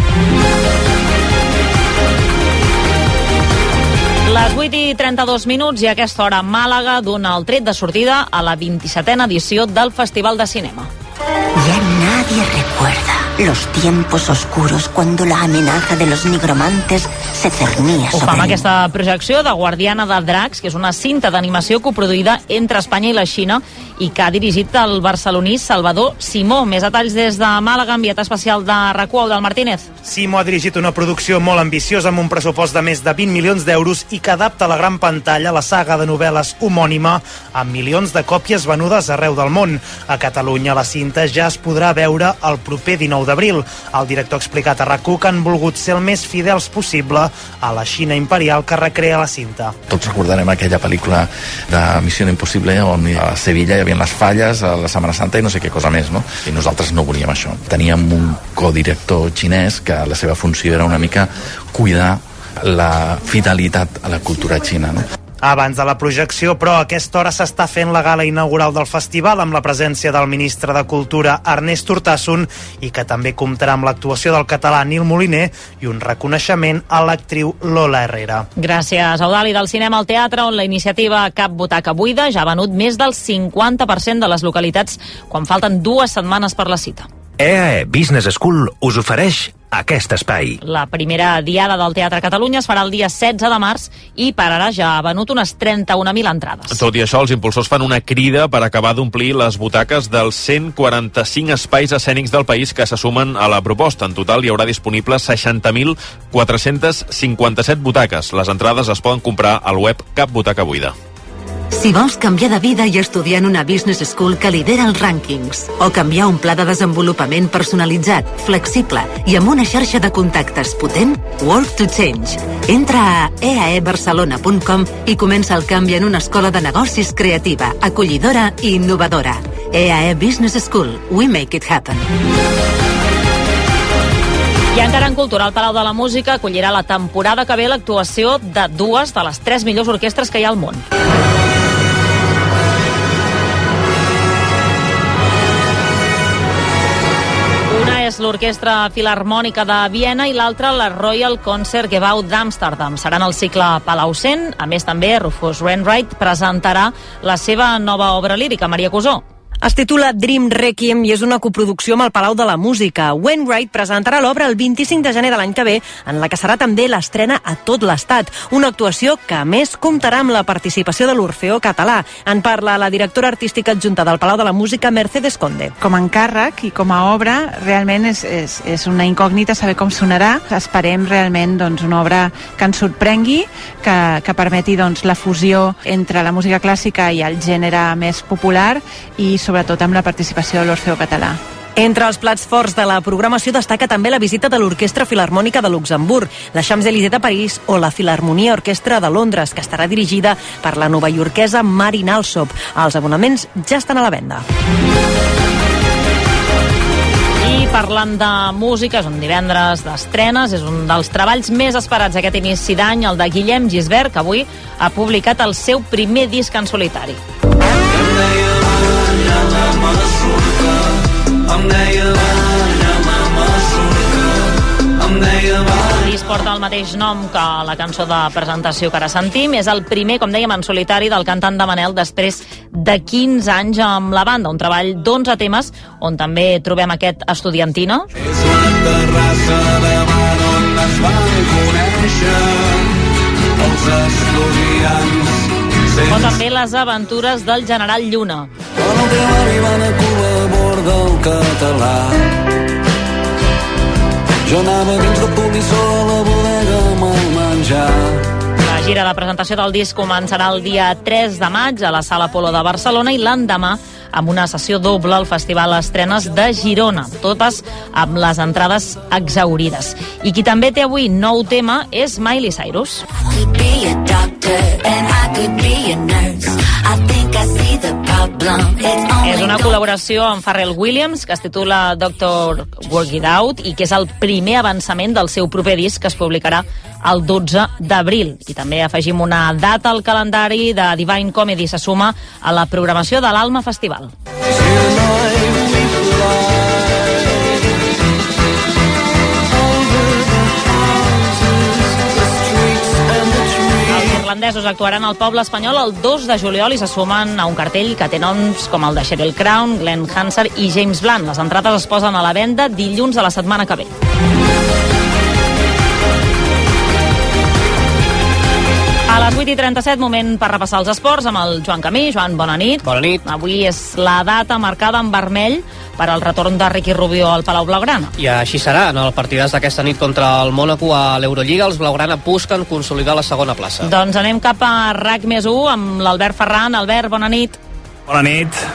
Les 8 i 32 minuts i a aquesta hora Màlaga dona el tret de sortida a la 27a edició del Festival de Cinema. Ya nadie recuerda los tiempos oscuros cuando la amenaza de los nigromantes se cernía Ho fa sobre amb aquesta projecció de Guardiana de Dracs, que és una cinta d'animació coproduïda entre Espanya i la Xina i que ha dirigit el barceloní Salvador Simó. Més detalls des de Màlaga, enviat especial de RAC1, del Martínez. Simo ha dirigit una producció molt ambiciosa amb un pressupost de més de 20 milions d'euros i que adapta a la gran pantalla la saga de novel·les homònima amb milions de còpies venudes arreu del món. A Catalunya la cinta ja es podrà veure el proper 19 d'abril. El director ha explicat a RAC1 que han volgut ser el més fidels possible a la Xina imperial que recrea la cinta. Tots recordarem aquella pel·lícula de Missió Impossible on a Sevilla hi havia les falles a la Setmana Santa i no sé què cosa més, no? I nosaltres no volíem això. Teníem un codirector xinès que la seva funció era una mica cuidar la fidelitat a la cultura xina, no? Abans de la projecció, però, a aquesta hora s'està fent la gala inaugural del festival amb la presència del ministre de Cultura Ernest Urtasun i que també comptarà amb l'actuació del català Nil Moliner i un reconeixement a l'actriu Lola Herrera. Gràcies, Eudali, del cinema al teatre, on la iniciativa Cap Butaca Buida ja ha venut més del 50% de les localitats quan falten dues setmanes per la cita. EAE Business School us ofereix aquest espai. La primera diada del Teatre Catalunya es farà el dia 16 de març i per ara ja ha venut unes 31.000 entrades. Tot i això, els impulsors fan una crida per acabar d'omplir les butaques dels 145 espais escènics del país que se sumen a la proposta. En total hi haurà disponibles 60.457 butaques. Les entrades es poden comprar al web Cap Butaca Buida. Si vols canviar de vida i estudiar en una business school que lidera els rànquings, o canviar un pla de desenvolupament personalitzat, flexible i amb una xarxa de contactes potent, Work to Change. Entra a eaebarcelona.com i comença el canvi en una escola de negocis creativa, acollidora i innovadora. EAE Business School. We make it happen. I encara en cultura, el Palau de la Música acollirà la temporada que ve l'actuació de dues de les tres millors orquestres que hi ha al món. És l'Orquestra Filarmònica de Viena i l'altra la Royal Concert Gebau d'Amsterdam. Seran el cicle Palaucent. A més, també Rufus Wainwright presentarà la seva nova obra lírica, Maria Cusó. Es titula Dream Requiem i és una coproducció amb el Palau de la Música. Wainwright presentarà l'obra el 25 de gener de l'any que ve, en la que serà també l'estrena a tot l'Estat. Una actuació que, a més, comptarà amb la participació de l'Orfeó Català. En parla la directora artística adjunta del Palau de la Música, Mercedes Conde. Com a encàrrec i com a obra, realment és, és, és una incògnita saber com sonarà. Esperem realment doncs, una obra que ens sorprengui, que, que permeti doncs, la fusió entre la música clàssica i el gènere més popular i sobretot amb la participació de l'Orfeo Català. Entre els plats forts de la programació destaca també la visita de l'Orquestra Filarmònica de Luxemburg, la Champs-Élysées de París o la Filarmonia Orquestra de Londres, que estarà dirigida per la novaiorquesa Marin Alsop. Els abonaments ja estan a la venda. I parlant de música, és un divendres d'estrenes, és un dels treballs més esperats aquest inici d'any, el de Guillem Gisbert, que avui ha publicat el seu primer disc en solitari. Porta el mateix nom que la cançó de presentació que ara sentim. És el primer, com dèiem, en solitari del cantant de Manel després de 15 anys amb la banda. Un treball d'11 temes on també trobem aquest estudiantina. És la terrassa de bar on es van conèixer els estudiants. O també les aventures del general Lluna. Quan el teu avi va anar a Cuba a bord del català jo anava dins de polissó a la bodega amb el menjar La gira de presentació del disc començarà el dia 3 de maig a la Sala Polo de Barcelona i l'endemà amb una sessió doble al Festival Estrenes de Girona, totes amb les entrades exaurides. I qui també té avui nou tema és Miley Cyrus. És una col·laboració amb Pharrell Williams que es titula Doctor Work It Out i que és el primer avançament del seu proper disc que es publicarà el 12 d'abril. I també afegim una data al calendari de Divine Comedy se suma a la programació de l'Alma Festival. Els irlandesos actuaran al poble espanyol el 2 de juliol i se sumen a un cartell que té noms com el de Sheryl Crown, Glenn Hanser i James Blunt. Les entrades es posen a la venda dilluns de la setmana que ve. A les 8 i 37, moment per repassar els esports amb el Joan Camí. Joan, bona nit. Bona nit. Avui és la data marcada en vermell per al retorn de Ricky Rubio al Palau Blaugrana. I així serà. En el partidàs d'aquesta nit contra el Mónaco a l'Eurolliga, els Blaugrana busquen consolidar la segona plaça. Doncs anem cap a RAC més 1 amb l'Albert Ferran. Albert, bona nit. Bona nit.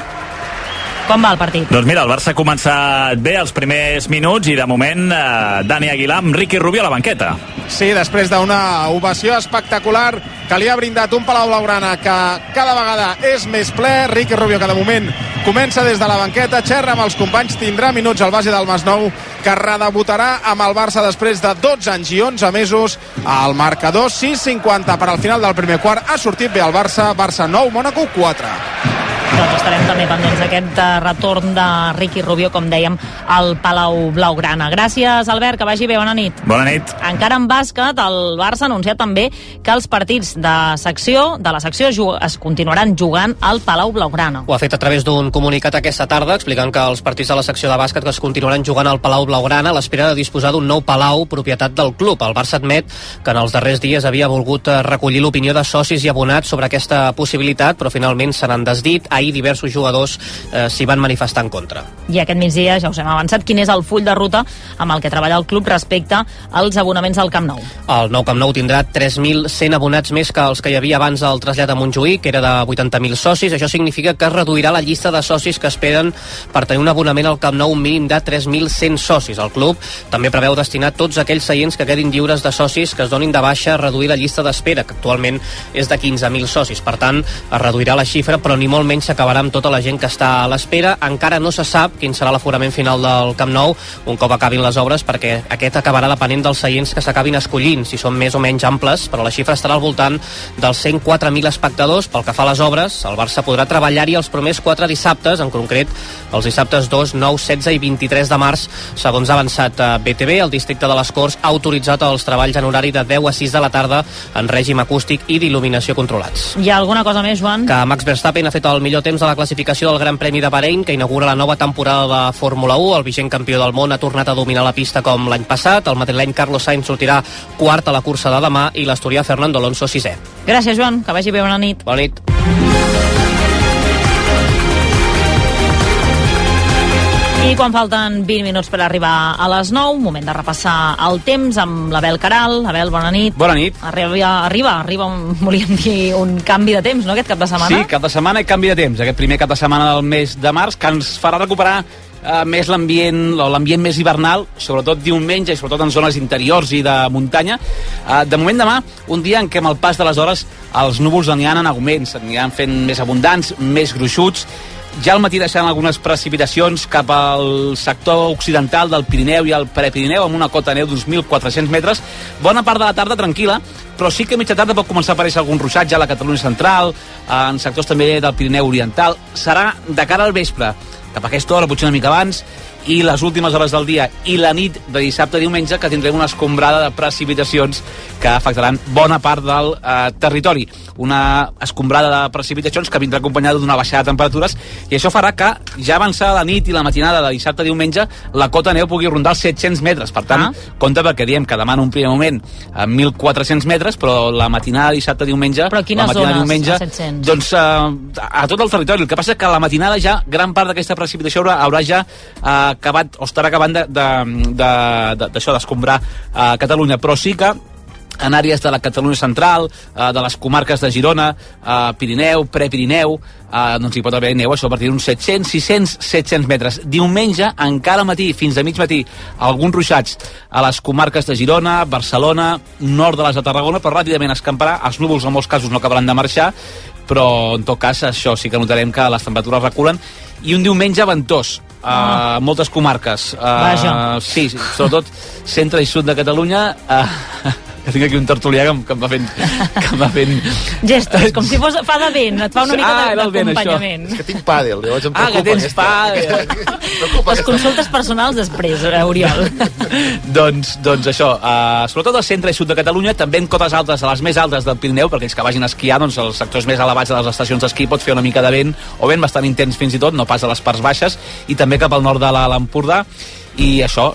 Com va el partit? Doncs mira, el Barça ha començat bé els primers minuts i de moment eh, Dani Aguilar amb Ricky Rubio a la banqueta. Sí, després d'una ovació espectacular que li ha brindat un Palau Blaugrana que cada vegada és més ple. Ricky Rubio, que de moment comença des de la banqueta, xerra amb els companys, tindrà minuts al base del Masnou, que redebutarà amb el Barça després de 12 anys i 11 mesos. Al marcador 6-50 per al final del primer quart. Ha sortit bé el Barça, Barça 9, Mónaco 4. Doncs estarem també pendents d'aquest eh, retorn de Ricky Rubio, com dèiem, al Palau Blaugrana. Gràcies, Albert, que vagi bé, bona nit. Bona nit. Encara en bàsquet, el Barça ha anunciat també que els partits de secció de la secció es continuaran jugant al Palau Blaugrana. Ho ha fet a través d'un comunicat aquesta tarda explicant que els partits de la secció de bàsquet que es continuaran jugant al Palau Blaugrana a l'espera de disposar d'un nou palau propietat del club. El Barça admet que en els darrers dies havia volgut eh, recollir l'opinió de socis i abonats sobre aquesta possibilitat, però finalment se n'han desdit. Ahir diversos jugadors eh, s'hi van manifestar en contra. I aquest migdia ja us hem avançat quin és el full de ruta amb el que treballa el club respecte als abonaments al Camp Nou. El nou Camp Nou tindrà 3.100 abonats més que els que hi havia abans del trasllat a Montjuïc, que era de 80.000 socis. Això significa que es reduirà la llista de socis que esperen per tenir un abonament al Camp Nou un mínim de 3.100 socis. El club també preveu destinar tots aquells seients que quedin lliures de socis que es donin de baixa a reduir la llista d'espera, que actualment és de 15.000 socis. Per tant, es reduirà la xifra, però ni molt menys s'acabarà amb tota la gent que està a l'espera. Encara no se sap quin serà l'aforament final del Camp Nou un cop acabin les obres, perquè aquest acabarà depenent dels seients que s'acabin escollint, si són més o menys amples, però la xifra estarà al voltant dels 104.000 espectadors. Pel que fa a les obres, el Barça podrà treballar-hi els primers quatre dissabtes, en concret els dissabtes 2, 9, 16 i 23 de març, segons ha avançat eh, BTV. El districte de les Corts ha autoritzat els treballs en horari de 10 a 6 de la tarda en règim acústic i d'il·luminació controlats. Hi ha alguna cosa més, Joan? Que Max Verstappen ha fet el millor temps de la classificació del Gran Premi de Bahrein, que inaugura la nova temporada de Fórmula 1. El vigent campió del món ha tornat a dominar la pista com l'any passat. El madrileny Carlos Sainz sortirà quart a la cursa de demà i l'asturià Fernando Alonso sisè. Gràcies, Joan. Que vagi bé. Bona nit. Bona nit. I quan falten 20 minuts per arribar a les 9, moment de repassar el temps amb l'Abel Caral. Abel, bona nit. Bona nit. Arriba, arriba, arriba un, volíem dir, un canvi de temps, no?, aquest cap de setmana. Sí, cap de setmana i canvi de temps. Aquest primer cap de setmana del mes de març, que ens farà recuperar eh, més l'ambient l'ambient més hivernal, sobretot diumenge i sobretot en zones interiors i de muntanya. Eh, de moment demà, un dia en què amb el pas de les hores els núvols aniran en augments, aniran fent més abundants, més gruixuts, ja al matí deixaran algunes precipitacions cap al sector occidental del Pirineu i el Prepirineu amb una cota de neu d'uns 1.400 metres. Bona part de la tarda tranquil·la, però sí que a mitja tarda pot començar a aparèixer algun ruixatge a la Catalunya central, en sectors també del Pirineu oriental. Serà de cara al vespre, cap a aquesta hora, potser una mica abans, i les últimes hores del dia i la nit de dissabte a diumenge que tindrem una escombrada de precipitacions que afectaran bona part del eh, territori. Una escombrada de precipitacions que vindrà acompanyada d'una baixada de temperatures i això farà que ja avançada la nit i la matinada de dissabte a diumenge la cota neu pugui rondar els 700 metres. Per tant, ah. compte perquè diem que demà en un primer moment a 1.400 metres, però la matinada de dissabte a diumenge... Però quines la matinada zones, diumenge, a 700? Doncs eh, a tot el territori. El que passa que la matinada ja gran part d'aquesta precipitació haurà, haurà ja eh, acabat o estarà acabant d'això de, de, de, de, d'escombrar a Catalunya, però sí que en àrees de la Catalunya central, eh, de les comarques de Girona, eh, Pirineu, Prepirineu, eh, doncs hi pot haver neu això a partir d'uns 700, 600, 700 metres. Diumenge, encara matí, fins a mig matí, alguns ruixats a les comarques de Girona, Barcelona, nord de les de Tarragona, però ràpidament escamparà, els núvols en molts casos no acabaran de marxar, però en tot cas això sí que notarem que les temperatures reculen. I un diumenge ventós a uh, moltes comarques. Uh, Vaja. sí, sí, sobretot centre i sud de Catalunya. Uh, que tinc aquí un tertulià que, em- que em va fent que em va fent Gestos, com si fos fa de vent, et fa una mica Ah, d'acompanyament. És que tinc pàdel, llavors em Ah, preocupa. que tens aquesta- pàdel. Les consultes personals després, eh, Oriol. doncs, doncs això, uh, sobretot al centre i sud de Catalunya, també en cotes altes, a les més altes del Pirineu, perquè ells que vagin a esquiar, doncs els sectors més elevats de les estacions d'esquí pot fer una mica de vent, o vent bastant intens fins i tot, no pas a les parts baixes, i també cap al nord de la- l'Empordà, i això,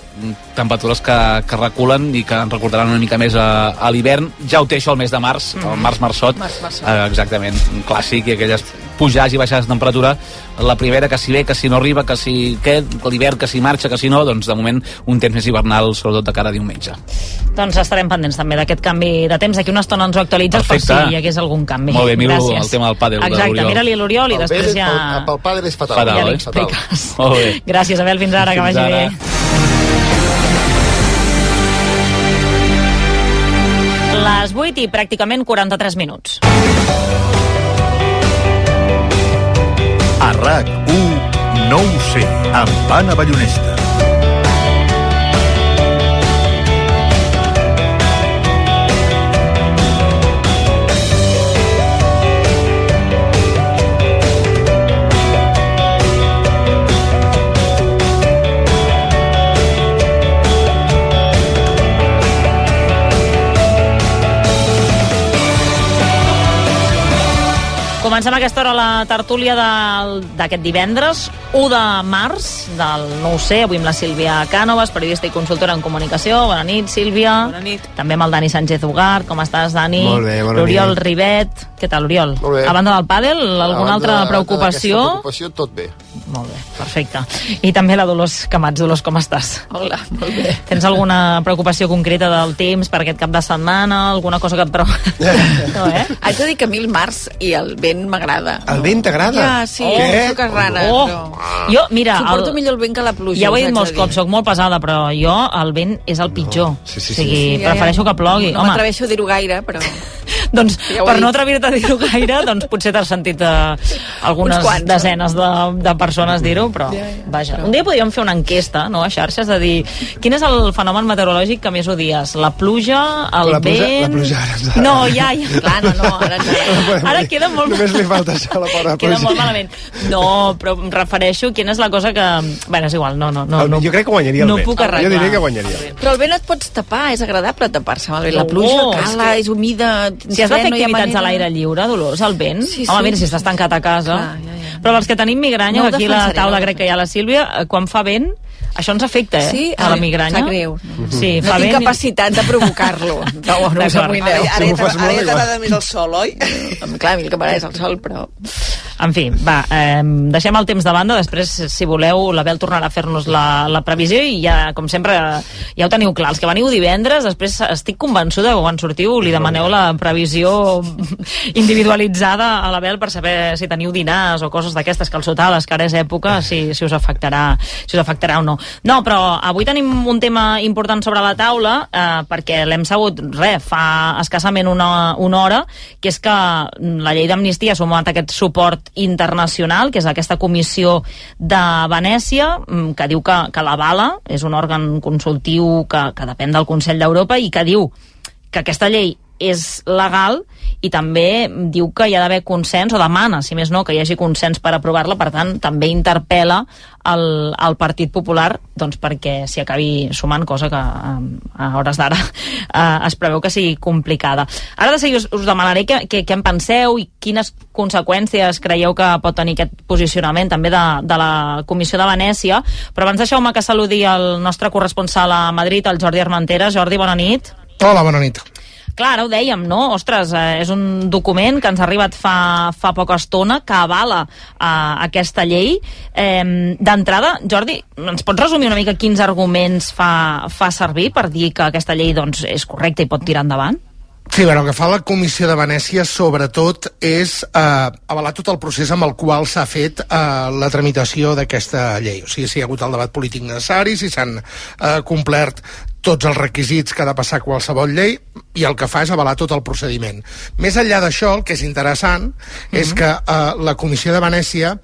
temperatures que, que reculen i que ens recordaran una mica més a, a l'hivern. Ja ho té això el mes de març, el març-marçot, Març, marçot. eh, exactament, un clàssic, i aquelles pujades i baixades de temperatura, la primera que si ve, que si no arriba, que si què, l'hivern que si marxa, que si no, doncs de moment un temps més hivernal, sobretot de cara a diumenge. doncs estarem pendents també d'aquest canvi de temps. D'aquí una estona ens ho actualitzes Perfecte. per si hi hagués algun canvi. Molt bé, miro Gràcies. el tema del pàdel de Exacte, mira-li a l'Oriol i El després ja... el- el pàdel és fatal. Fatal, ja eh? expliques. Molt bé. Gràcies, Abel. Fins ara, que Fins vagi ara. bé. Les 8 i pràcticament 43 minuts. A RAC1, no ho sé, amb Anna Ballonesta. Comencem a aquesta hora la tertúlia d'aquest divendres, 1 de març, del no ho sé, avui amb la Sílvia Cànovas, periodista i consultora en comunicació. Bona nit, Sílvia. Bona nit. També amb el Dani Sánchez Ugart. Com estàs, Dani? Molt bé, bona L'Oriol nit. Rivet. Què tal, Oriol? Molt bé. A banda del pàdel, alguna banda altra preocupació? preocupació, tot bé. Molt bé, perfecte. I també la Dolors Camats. Dolors, com estàs? Hola, molt bé. Tens alguna preocupació concreta del temps per aquest cap de setmana? Alguna cosa que et prou... no, eh? Haig de dir que a mi el març i el vent m'agrada. El vent t'agrada? Ja, sí, Oh. oh, soc rara, Oh. però... Jo, mira... Suporto el- millor el vent que la pluja. Ja ho he dit molts cops, sóc molt pesada, però jo el vent és el pitjor. No. Sí, sí, o sigui, Sí, ja, ja. prefereixo que plogui. No Home, m'atreveixo a dir-ho gaire, però... doncs, Ja per no atrevir-te a dir-ho gaire, doncs potser t'has sentit eh, algunes quants, desenes de, de persones dir-ho, però Ja, ja. vaja. Un dia podríem fer una enquesta no, a xarxes de dir quin és el fenomen meteorològic que més odies? La pluja, el La pluja- vent... la pluja ara ens- No, ja, ja. Clar, no, no, ara, ara queda molt... Només li falta això a la pobra Queda pluja. molt malament. No, però em refereixo quina és la cosa que... Bueno, és igual, no, no. no, El- no jo crec que guanyaria el no vent. puc arreglar. Jo diria que guanyaria. Però el vent et pots tapar, és agradable tapar-se amb el vent. La pluja és cala, que- és humida... Si has de fer no activitats a l'aire lliure, Dolors, al vent, Sí, home, sí. mira, si estàs tancat a casa... Clar, ja, ja. Però els que tenim migranya, No aquí a la taula crec que hi ha la Sílvia, eh, quan fa vent, això ens afecta, eh? Sí? A la migranya. sap greu. Sí, No fa tinc i- capacitat de provocar-lo. No, no us amoïneu. Ara- ara ja t'agrada- ara ja t'agrada més el sol, oi? Clar, a mi el que m'agrada és el sol, però... En fi, va, eh, deixem el temps de banda, després, si voleu, l'Abel tornarà a fer-nos la, la previsió i ja, com sempre, ja ho teniu clar. Els que veniu divendres, després estic convençuda que quan sortiu li demaneu la previsió individualitzada a l'Abel per saber si teniu dinars o coses d'aquestes, calçotades, que ara és època, si, si, us afectarà, si us afectarà o no. No, però avui tenim un tema important sobre la taula eh, perquè l'hem sabut, res, fa escassament una, una hora, que és que la llei d'amnistia ha sumat aquest suport internacional, que és aquesta comissió de Venècia, mm, que diu que, que l'avala, és un òrgan consultiu que, que depèn del Consell d'Europa i que diu que aquesta llei és legal i també diu que hi ha d'haver consens, o demana, si més no, que hi hagi consens per aprovar-la, per tant, també interpel·la el, el Partit Popular doncs, perquè s'hi acabi sumant, cosa que a hores d'ara eh, es preveu que sigui complicada. Ara de seguir us, us demanaré què, què, què en penseu i quines conseqüències creieu que pot tenir aquest posicionament també de, de la Comissió de Venècia, però abans deixeu-me que saludi el nostre corresponsal a Madrid, el Jordi Armentera. Jordi, bona nit. Hola, bona nit. Clar, ara ho dèiem, no? Ostres, eh, és un document que ens ha arribat fa, fa poca estona que avala eh, aquesta llei. Eh, D'entrada, Jordi, ens pots resumir una mica quins arguments fa, fa servir per dir que aquesta llei doncs, és correcta i pot tirar endavant? Sí, bueno, el que fa la Comissió de Venècia, sobretot, és eh, avalar tot el procés amb el qual s'ha fet eh, la tramitació d'aquesta llei. O sigui, si hi ha hagut el debat polític necessari, si s'han eh, complert tots els requisits que ha de passar qualsevol llei i el que fa és avalar tot el procediment. Més enllà d'això, el que és interessant mm -hmm. és que eh, la Comissió de Venècia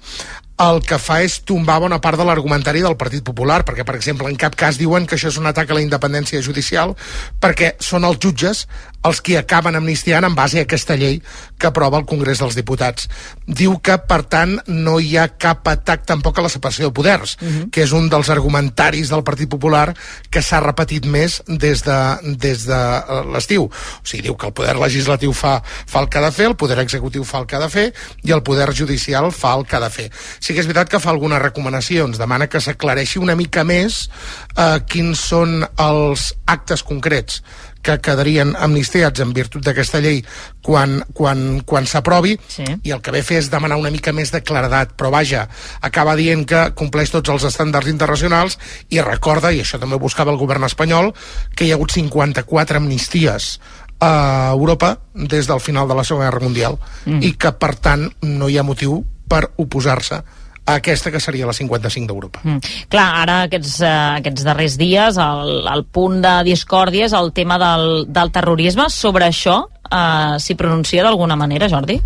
el que fa és tombar bona part de l'argumentari del Partit Popular, perquè, per exemple, en cap cas diuen que això és un atac a la independència judicial, perquè són els jutges els qui acaben amnistiant en base a aquesta llei que aprova el Congrés dels Diputats. Diu que, per tant, no hi ha cap atac tampoc a la separació de poders, uh -huh. que és un dels argumentaris del Partit Popular que s'ha repetit més des de, des de eh, l'estiu. O sigui, diu que el poder legislatiu fa, fa el que ha de fer, el poder executiu fa el que ha de fer i el poder judicial fa el que ha de fer. Sí que és veritat que fa algunes recomanacions, demana que s'aclareixi una mica més eh, quins són els actes concrets que quedarien amnistiats en virtut d'aquesta llei quan, quan, quan s'aprovi sí. i el que ve a fer és demanar una mica més de claredat però vaja, acaba dient que compleix tots els estàndards internacionals i recorda, i això també ho buscava el govern espanyol que hi ha hagut 54 amnisties a Europa des del final de la Segona Guerra Mundial Mm. i que per tant no hi ha motiu per oposar-se aquesta que seria la 55 d'Europa. Mm. Clar, ara aquests, eh, aquests darrers dies el, el punt de discòrdia és el tema del, del terrorisme. Sobre això eh, s'hi pronuncia d'alguna manera, Jordi?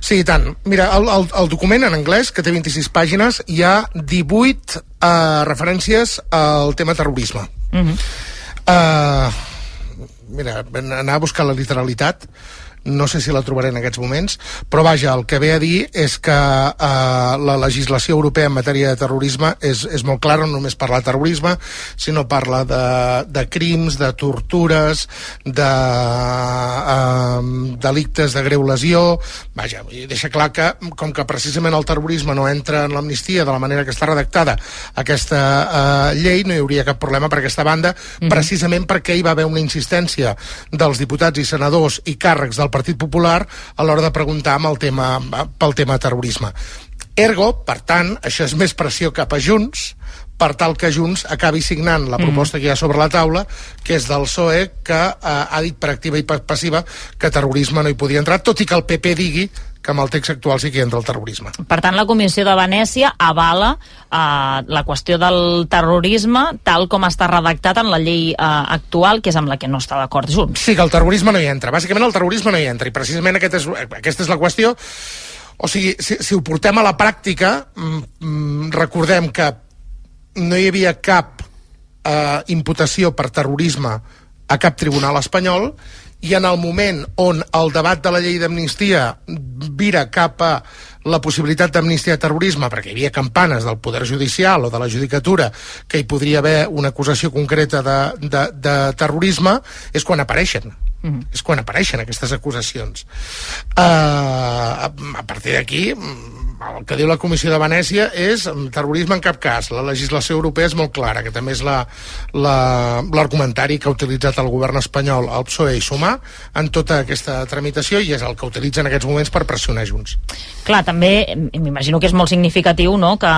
Sí, i tant. Mira, el, el, el document en anglès, que té 26 pàgines, hi ha 18 eh, referències al tema terrorisme. Mm -hmm. Uh, mira, anar a buscar la literalitat no sé si la trobaré en aquests moments, però vaja, el que ve a dir és que eh, la legislació europea en matèria de terrorisme és, és molt clara, no només parla de terrorisme, sinó parla de, de crims, de tortures, de eh, delictes de greu lesió, vaja, deixa clar que, com que precisament el terrorisme no entra en l'amnistia de la manera que està redactada aquesta eh, llei, no hi hauria cap problema per aquesta banda, Mhm. precisament perquè hi va haver una insistència dels diputats i senadors i càrrecs del Partit Popular a l'hora de preguntar amb el tema, pel tema terrorisme. Ergo, per tant, això és més pressió cap a Junts, per tal que Junts acabi signant la proposta que hi ha sobre la taula, que és del PSOE, que eh, ha dit per activa i per passiva que terrorisme no hi podia entrar, tot i que el PP digui que amb el text actual sí que entra el terrorisme. Per tant, la Comissió de Venècia avala eh, la qüestió del terrorisme tal com està redactat en la llei eh, actual, que és amb la que no està d'acord Junts. Sí, que el terrorisme no hi entra. Bàsicament el terrorisme no hi entra, i precisament aquest és, aquesta és la qüestió. O sigui, si, si ho portem a la pràctica, mm, mm, recordem que no hi havia cap eh, imputació per terrorisme a cap tribunal espanyol i en el moment on el debat de la llei d'amnistia vira cap a la possibilitat d'amnistia de terrorisme, perquè hi havia campanes del Poder Judicial o de la Judicatura que hi podria haver una acusació concreta de, de, de terrorisme, és quan apareixen. Mm. És quan apareixen aquestes acusacions. Uh, a, partir d'aquí, el que diu la Comissió de Venècia és mm, terrorisme en cap cas. La legislació europea és molt clara, que també és l'argumentari la, l'argumentari que ha utilitzat el govern espanyol, el PSOE i Sumar, en tota aquesta tramitació i és el que utilitza en aquests moments per pressionar Junts. Clar, també m'imagino que és molt significatiu no? que,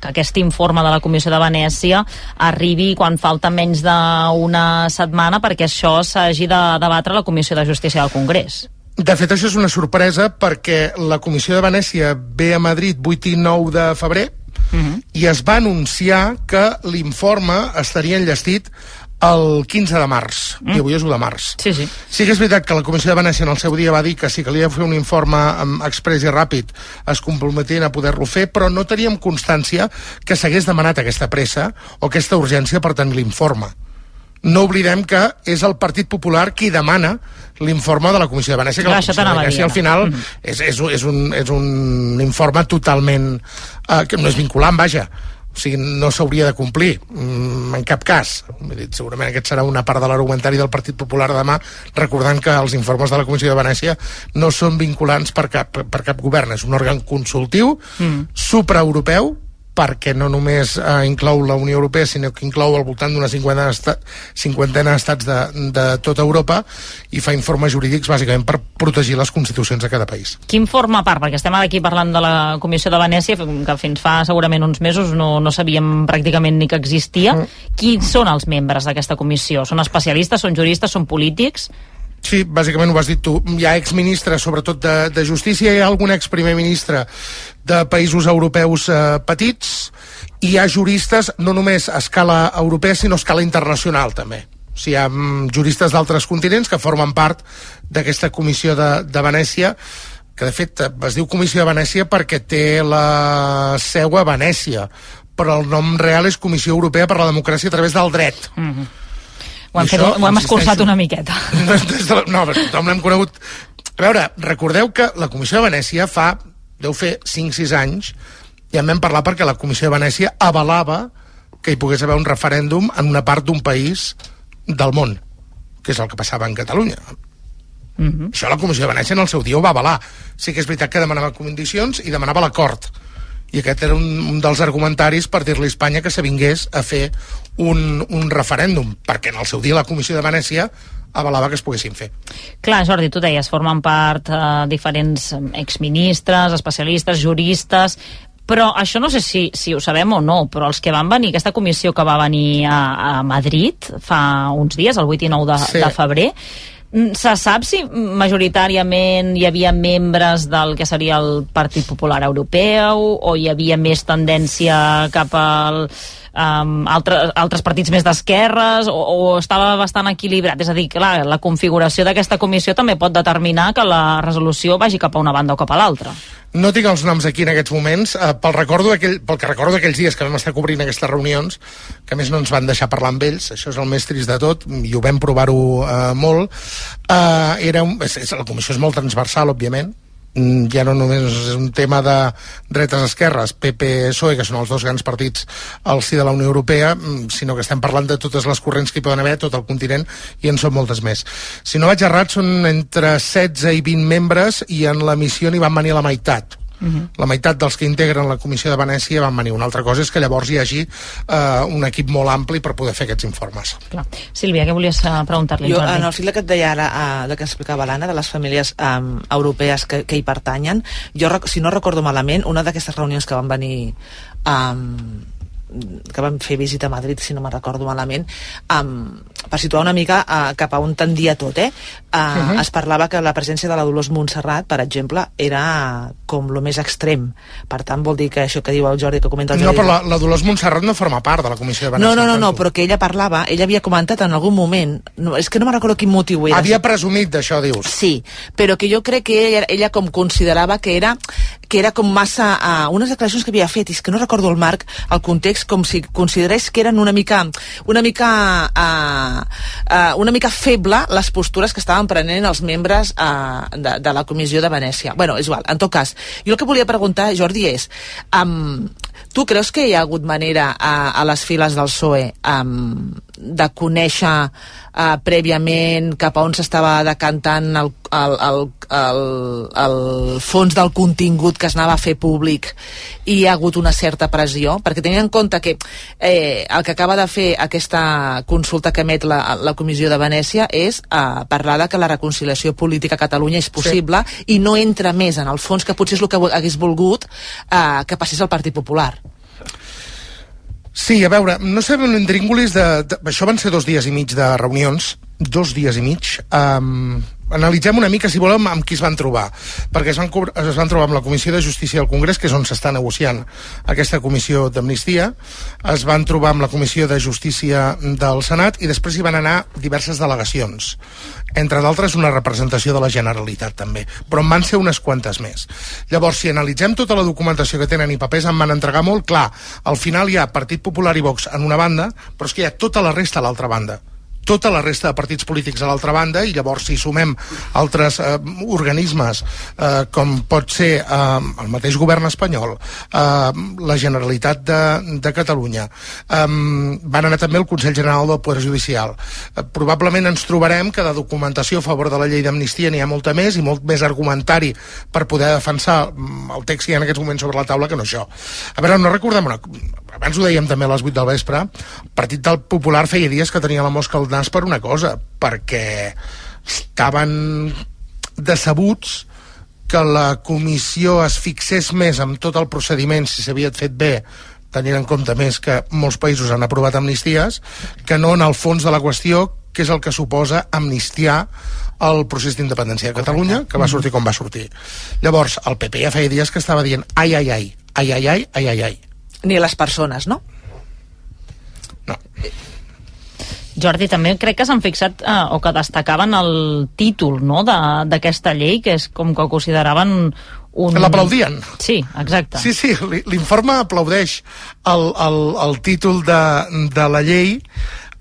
que aquest informe de la Comissió de Venècia arribi quan falta menys d'una setmana perquè això s'hagi de debatre a la Comissió de Justícia del Congrés. De fet, això és una sorpresa perquè la Comissió de Venècia ve a Madrid 8 i 9 de febrer i es va anunciar que l'informe estaria enllestit el 15 de març, mm. i avui és 1 de març. Sí, sí. Sí que és veritat que la Comissió de Venècia en el seu dia va dir que si calia fer un informe express i ràpid es comprometien a poder-lo fer, però no teníem constància que s'hagués demanat aquesta pressa o aquesta urgència per tenir l'informe. No oblidem que és el Partit Popular qui demana l'informe de la Comissió de Venècia, que la això Comissió de Venècia al final Mhm. és, és, un- és, un, és un informe totalment... Eh, que no és vinculant, vaja. O sigui, no s'hauria de complir, mm, en cap cas. Dir, segurament aquest serà una part de l'argumentari del Partit Popular demà, recordant que els informes de la Comissió de Venècia no són vinculants per cap, per cap govern. És un òrgan consultiu, Mm. supraeuropeu, perquè no només eh, inclou la Unió Europea, sinó que inclou al voltant d'una cinquantena, d'esta- cinquantena d'estats de, de tota Europa i fa informes jurídics bàsicament per protegir les constitucions de cada país. Quin forma part? Perquè estem aquí parlant de la Comissió de Venècia, que fins fa segurament uns mesos no, no sabíem pràcticament ni que existia. Mm. Quins són els membres d'aquesta comissió? Són especialistes, són juristes, són polítics? Sí, bàsicament ho has dit tu. Hi ha exministres, sobretot de, de justícia, hi ha algun exprimer ministre de països europeus eh, petits, i hi ha juristes no només a escala europea, sinó a escala internacional, també. O sigui, hi ha mm, juristes d'altres continents que formen part d'aquesta comissió de, de Venècia, que de fet es diu Comissió de Venècia perquè té la seu a Venècia, però el nom real és Comissió Europea per la Democràcia a través del dret. Mm -hmm. Ho hem, I fet, això, ho hem escurçat una miqueta. no, des de la, no, però tothom l'hem conegut. A veure, recordeu que la Comissió de Venècia fa, deu fer 5-6 anys, ja en vam parlar perquè la Comissió de Venècia avalava que hi pogués haver un referèndum en una part d'un país del món, que és el que passava en Catalunya. Mm -hmm. Això la Comissió de Venècia en el seu dia ho va avalar. Sí que és veritat que demanava condicions i demanava l'acord. I aquest era un, un dels argumentaris per dir-li a Espanya que s'avingués a fer un, un referèndum, perquè en el seu dia la Comissió de Venècia avalava que es poguessin fer. Clar, Jordi, tu deies, formen part eh, diferents em, exministres, especialistes, juristes, però això no sé si, si ho sabem o no, però els que van venir, aquesta comissió que va venir a, a Madrid fa uns dies, el 8 i 9 de, Sí. de febrer, se sap si majoritàriament hi havia membres del que seria el Partit Popular Europeu o hi havia més tendència cap al um, altre, altres partits més d'esquerres o, o estava bastant equilibrat? És a dir, clar, la configuració d'aquesta comissió també pot determinar que la resolució vagi cap a una banda o cap a l'altra. No tinc els noms aquí en aquests moments. Eh, pel, recordo d'aquell, pel que recordo d'aquells dies que vam estar cobrint aquestes reunions, que més no ens van deixar parlar amb ells, això és el més trist de tot, i ho vam provar-ho eh, molt, eh, era és, és, la comissió és molt transversal, òbviament, ja no només és un tema de dretes-esquerres, PP-PSOE, E, que són els dos grans partits al si de la Unió Europea, mm, sinó que estem parlant de totes les corrents que hi poden haver tot el continent i en són moltes més. Si no vaig errat, són entre 16 i 20 membres i en la missió n'hi van venir la meitat. Uh -huh. La meitat dels que integren la Comissió de Venècia van venir. Una altra cosa és que llavors hi hagi eh, un equip molt ampli per poder fer aquests informes. Clar. Sílvia, què volies uh, preguntar-li? Jo, en el fil que et deia ara, uh, de que explicava l'Anna, de les famílies um, europees que, que hi pertanyen, jo, si no recordo malament, una d'aquestes reunions que van venir um, que vam fer visita a Madrid, si no me'n recordo malament, um, per situar una mica uh, cap a on tendia tot, eh? Uh, uh Mhm. -huh. Es parlava que la presència de la Dolors Montserrat, per exemple, era com lo més extrem. Per tant, vol dir que això que diu el Jordi, que comenta el No, Jordi... però la, la Dolors Montserrat no forma part de la Comissió de Venècia. no, no, no, no, però que ella parlava, ella havia comentat en algun moment, no, és que no me'n recordo quin motiu era. Havia presumit d'això, dius. Sí, però que jo crec que ella, ella com considerava que era que era com massa... Uh, unes declaracions que havia fet, i és que no recordo el marc, el context, com si considerés que eren una mica una mica uh, uh, una mica feble les postures que estaven prenent els membres uh, de, de la Comissió de Venècia. Bueno, és igual, en tot cas, jo el que volia preguntar, Jordi, és um, tu creus que hi ha hagut manera a, a les files del PSOE um, de conèixer uh, prèviament cap a on s'estava decantant el, el, el, el, el fons del contingut que es anava a fer públic i hi ha hagut una certa pressió? Perquè tenint en compte que eh, el que acaba de fer aquesta consulta que emet la, la Comissió de Venècia és uh, parlar de que la reconciliació política a Catalunya és possible sí. i no entra més en el fons, que potser és el que hagués volgut uh, que passés al Partit Popular. Sí, a veure, no sabem l'intríngulis de, de... Això van ser dos dies i mig de reunions, dos dies i mig. Um, analitzem una mica, si volem, amb qui es van trobar. Perquè es van, es van trobar amb la Comissió de Justícia del Congrés, que és on s'està negociant aquesta comissió d'amnistia, es van trobar amb la Comissió de Justícia del Senat i després hi van anar diverses delegacions. Entre d'altres, una representació de la Generalitat, també. Però en van ser unes quantes més. Llavors, si analitzem tota la documentació que tenen i papers, en van entregar molt clar. Al final hi ha Partit Popular i Vox en una banda, però és que hi ha tota la resta a l'altra banda tota la resta de partits polítics a l'altra banda i llavors si sumem altres eh, organismes eh, com pot ser eh, el mateix govern espanyol eh, la Generalitat de, de Catalunya eh, van anar també al Consell General del Poder Judicial. Eh, probablement ens trobarem que de documentació a favor de la llei d'amnistia n'hi ha molta més i molt més argumentari per poder defensar mm, el text que hi ha en aquests moments sobre la taula que no això. A veure, no recordem una abans ho dèiem també a les 8 del vespre, el Partit del Popular feia dies que tenia la mosca al nas per una cosa, perquè estaven decebuts que la comissió es fixés més en tot el procediment, si s'havia fet bé, tenint en compte més que molts països han aprovat amnisties, que no en el fons de la qüestió, que és el que suposa amnistiar el procés d'independència de Catalunya, que va sortir com va sortir. Llavors, el PP ja feia dies que estava dient ai, ai, ai, ai, ai, ai, ai, ai, ai. Ni les persones, no? Jordi, també crec que s'han fixat eh, o que destacaven el títol no, de- d'aquesta llei, que és com que ho consideraven un... L'aplaudien. Sí, exacte. Sí, sí, li- l'informe aplaudeix el, el, el títol de, de la llei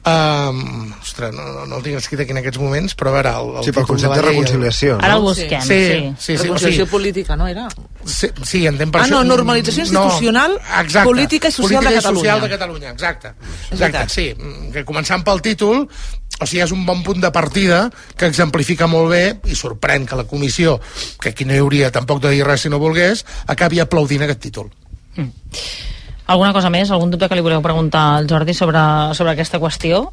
Um, ostres, no, no, no el tinc escrit aquí en aquests moments, però a veure... El, el Sí, pel concepte la de llei, reconciliació, Ara el busquem, sí. sí. Sí, sí, Reconciliació o sigui, política, no era? Sí, sí, entenc per Ah, això. no, normalització institucional, exacte. política i social política de i social Catalunya. de Catalunya, exacte. Exacte, sí. Mm, Que començant pel títol, o sigui, és un bon punt de partida que exemplifica molt bé i sorprèn que la comissió, que aquí no hi hauria tampoc de dir res si no volgués, acabi aplaudint aquest títol. Alguna cosa més? Algun dubte que li voleu preguntar al Jordi sobre, sobre aquesta qüestió?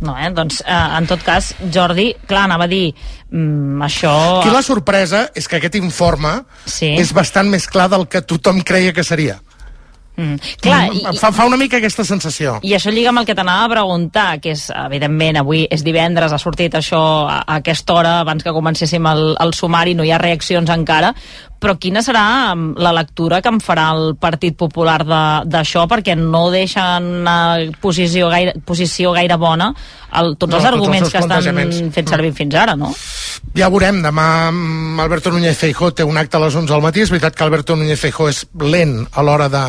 No, eh? Doncs, eh, en tot cas, Jordi, clar, anava a dir, mm, això... Aquí la sorpresa és que aquest informe Sí. és bastant més clar del que tothom creia que seria. Mm, clar, i, fa, fa una mica aquesta sensació. I això lliga amb el que t'anava a preguntar, que és, evidentment, avui és divendres, ha sortit això a, a aquesta hora, abans que comencéssim el, el sumari, no hi ha reaccions encara, Però quina serà mm, la lectura que en farà el Partit Popular d'això? Perquè no deixen una posició gaire, posició gaire bona el, tots No, els tots els arguments que estan fent servir fins ara, no? Ja veurem, demà mm, Alberto Núñez Feijó té un acte a les 11 del matí. És veritat que Alberto Núñez Feijó és lent a l'hora de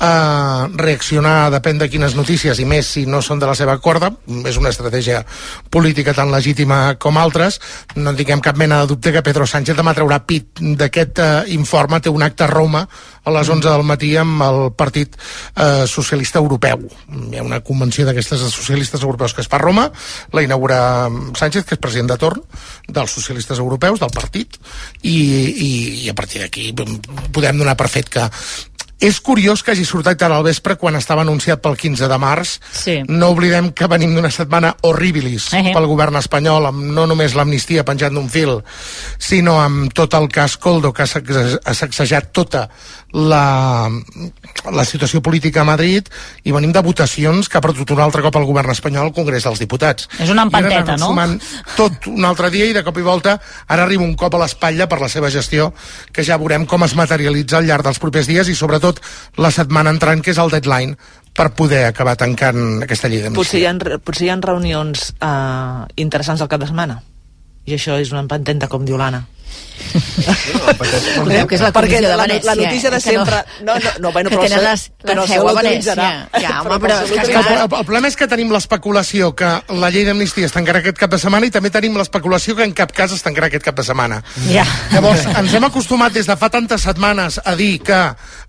eh, reaccionar, depèn de quines notícies, i més si no són de la seva corda. És una estratègia política tan legítima com altres. No en tinguem cap mena de dubte que Pedro Sánchez demà traurà pit d'aquest eh, informe. Té un acte a Roma a les 11 del matí amb el Partit eh, Socialista Europeu. Hi ha una convenció d'aquestes socialistes europeus que es fa a Roma, la inaugura Sánchez, que és president de torn dels socialistes europeus, del partit, i, i, i a partir d'aquí podem donar per fet que és curiós que hagi sortit ara al vespre quan estava anunciat pel 15 de març. Sí. No oblidem que venim d'una setmana horribilis Eh. pel govern espanyol, amb no només l'amnistia penjant d'un fil, sinó amb tot el cas Coldo, que ha sac- ha sacsejat tota la, la situació política a Madrid, i venim de votacions que ha perdut un altre cop el govern espanyol al Congrés dels Diputats. És una empanteta, no? sumant tot un altre dia i de cop i volta ara arriba un cop a l'espatlla per la seva gestió que ja veurem com es materialitza al llarg dels propers dies i sobretot la setmana entrant que és el deadline per poder acabar tancant aquesta llei Potser d'amnistia. hi, ha, potser hi ha reunions eh, interessants al cap de setmana. I això és una empantenta, com diu l'Anna. Recordeu que és la Perquè la, Venècia. la notícia de no- sempre... No, no, no, bueno, que però, tenen les- la però seu això a l'utilitzarà. Venècia. Ja, home, però és que- El, el, el problema és que tenim l'especulació que la llei d'amnistia es tancarà aquest cap de setmana i també tenim l'especulació que en cap cas es tancarà aquest cap de setmana. Ja. Llavors, ens hem acostumat des de fa tantes setmanes a dir que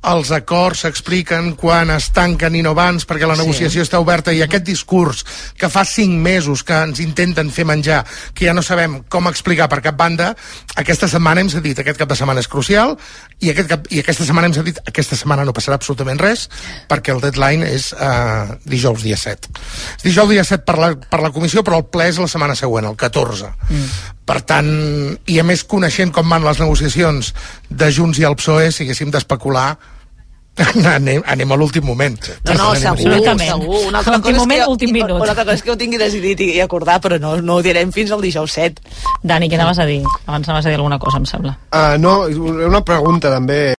els acords s'expliquen quan es tanquen i no abans perquè la Sí. negociació està oberta i aquest discurs que fa cinc mesos que ens intenten fer menjar, que ja no sabem com explicar per cap banda, aquesta setmana hem dit aquest cap de setmana és crucial i, aquest cap, i aquesta setmana hem dit aquesta setmana no passarà absolutament res perquè el deadline és uh, dijous dia 7. És dijous dia 7 per la, per la comissió però el ple és la setmana següent, el 14. Per tant, i a més coneixent com van les negociacions de Junts i el PSOE, si haguéssim d'especular, anem, anem a l'últim moment. No, no, segur, segur. Una altra, Últim cosa moment, que, últim minut. una altra cosa és que ho tingui decidit i, i acordat, però no, no ho direm fins al dijous 7. Dani, què anaves a dir? Abans anaves a dir alguna cosa, em sembla. Uh, no, una pregunta també.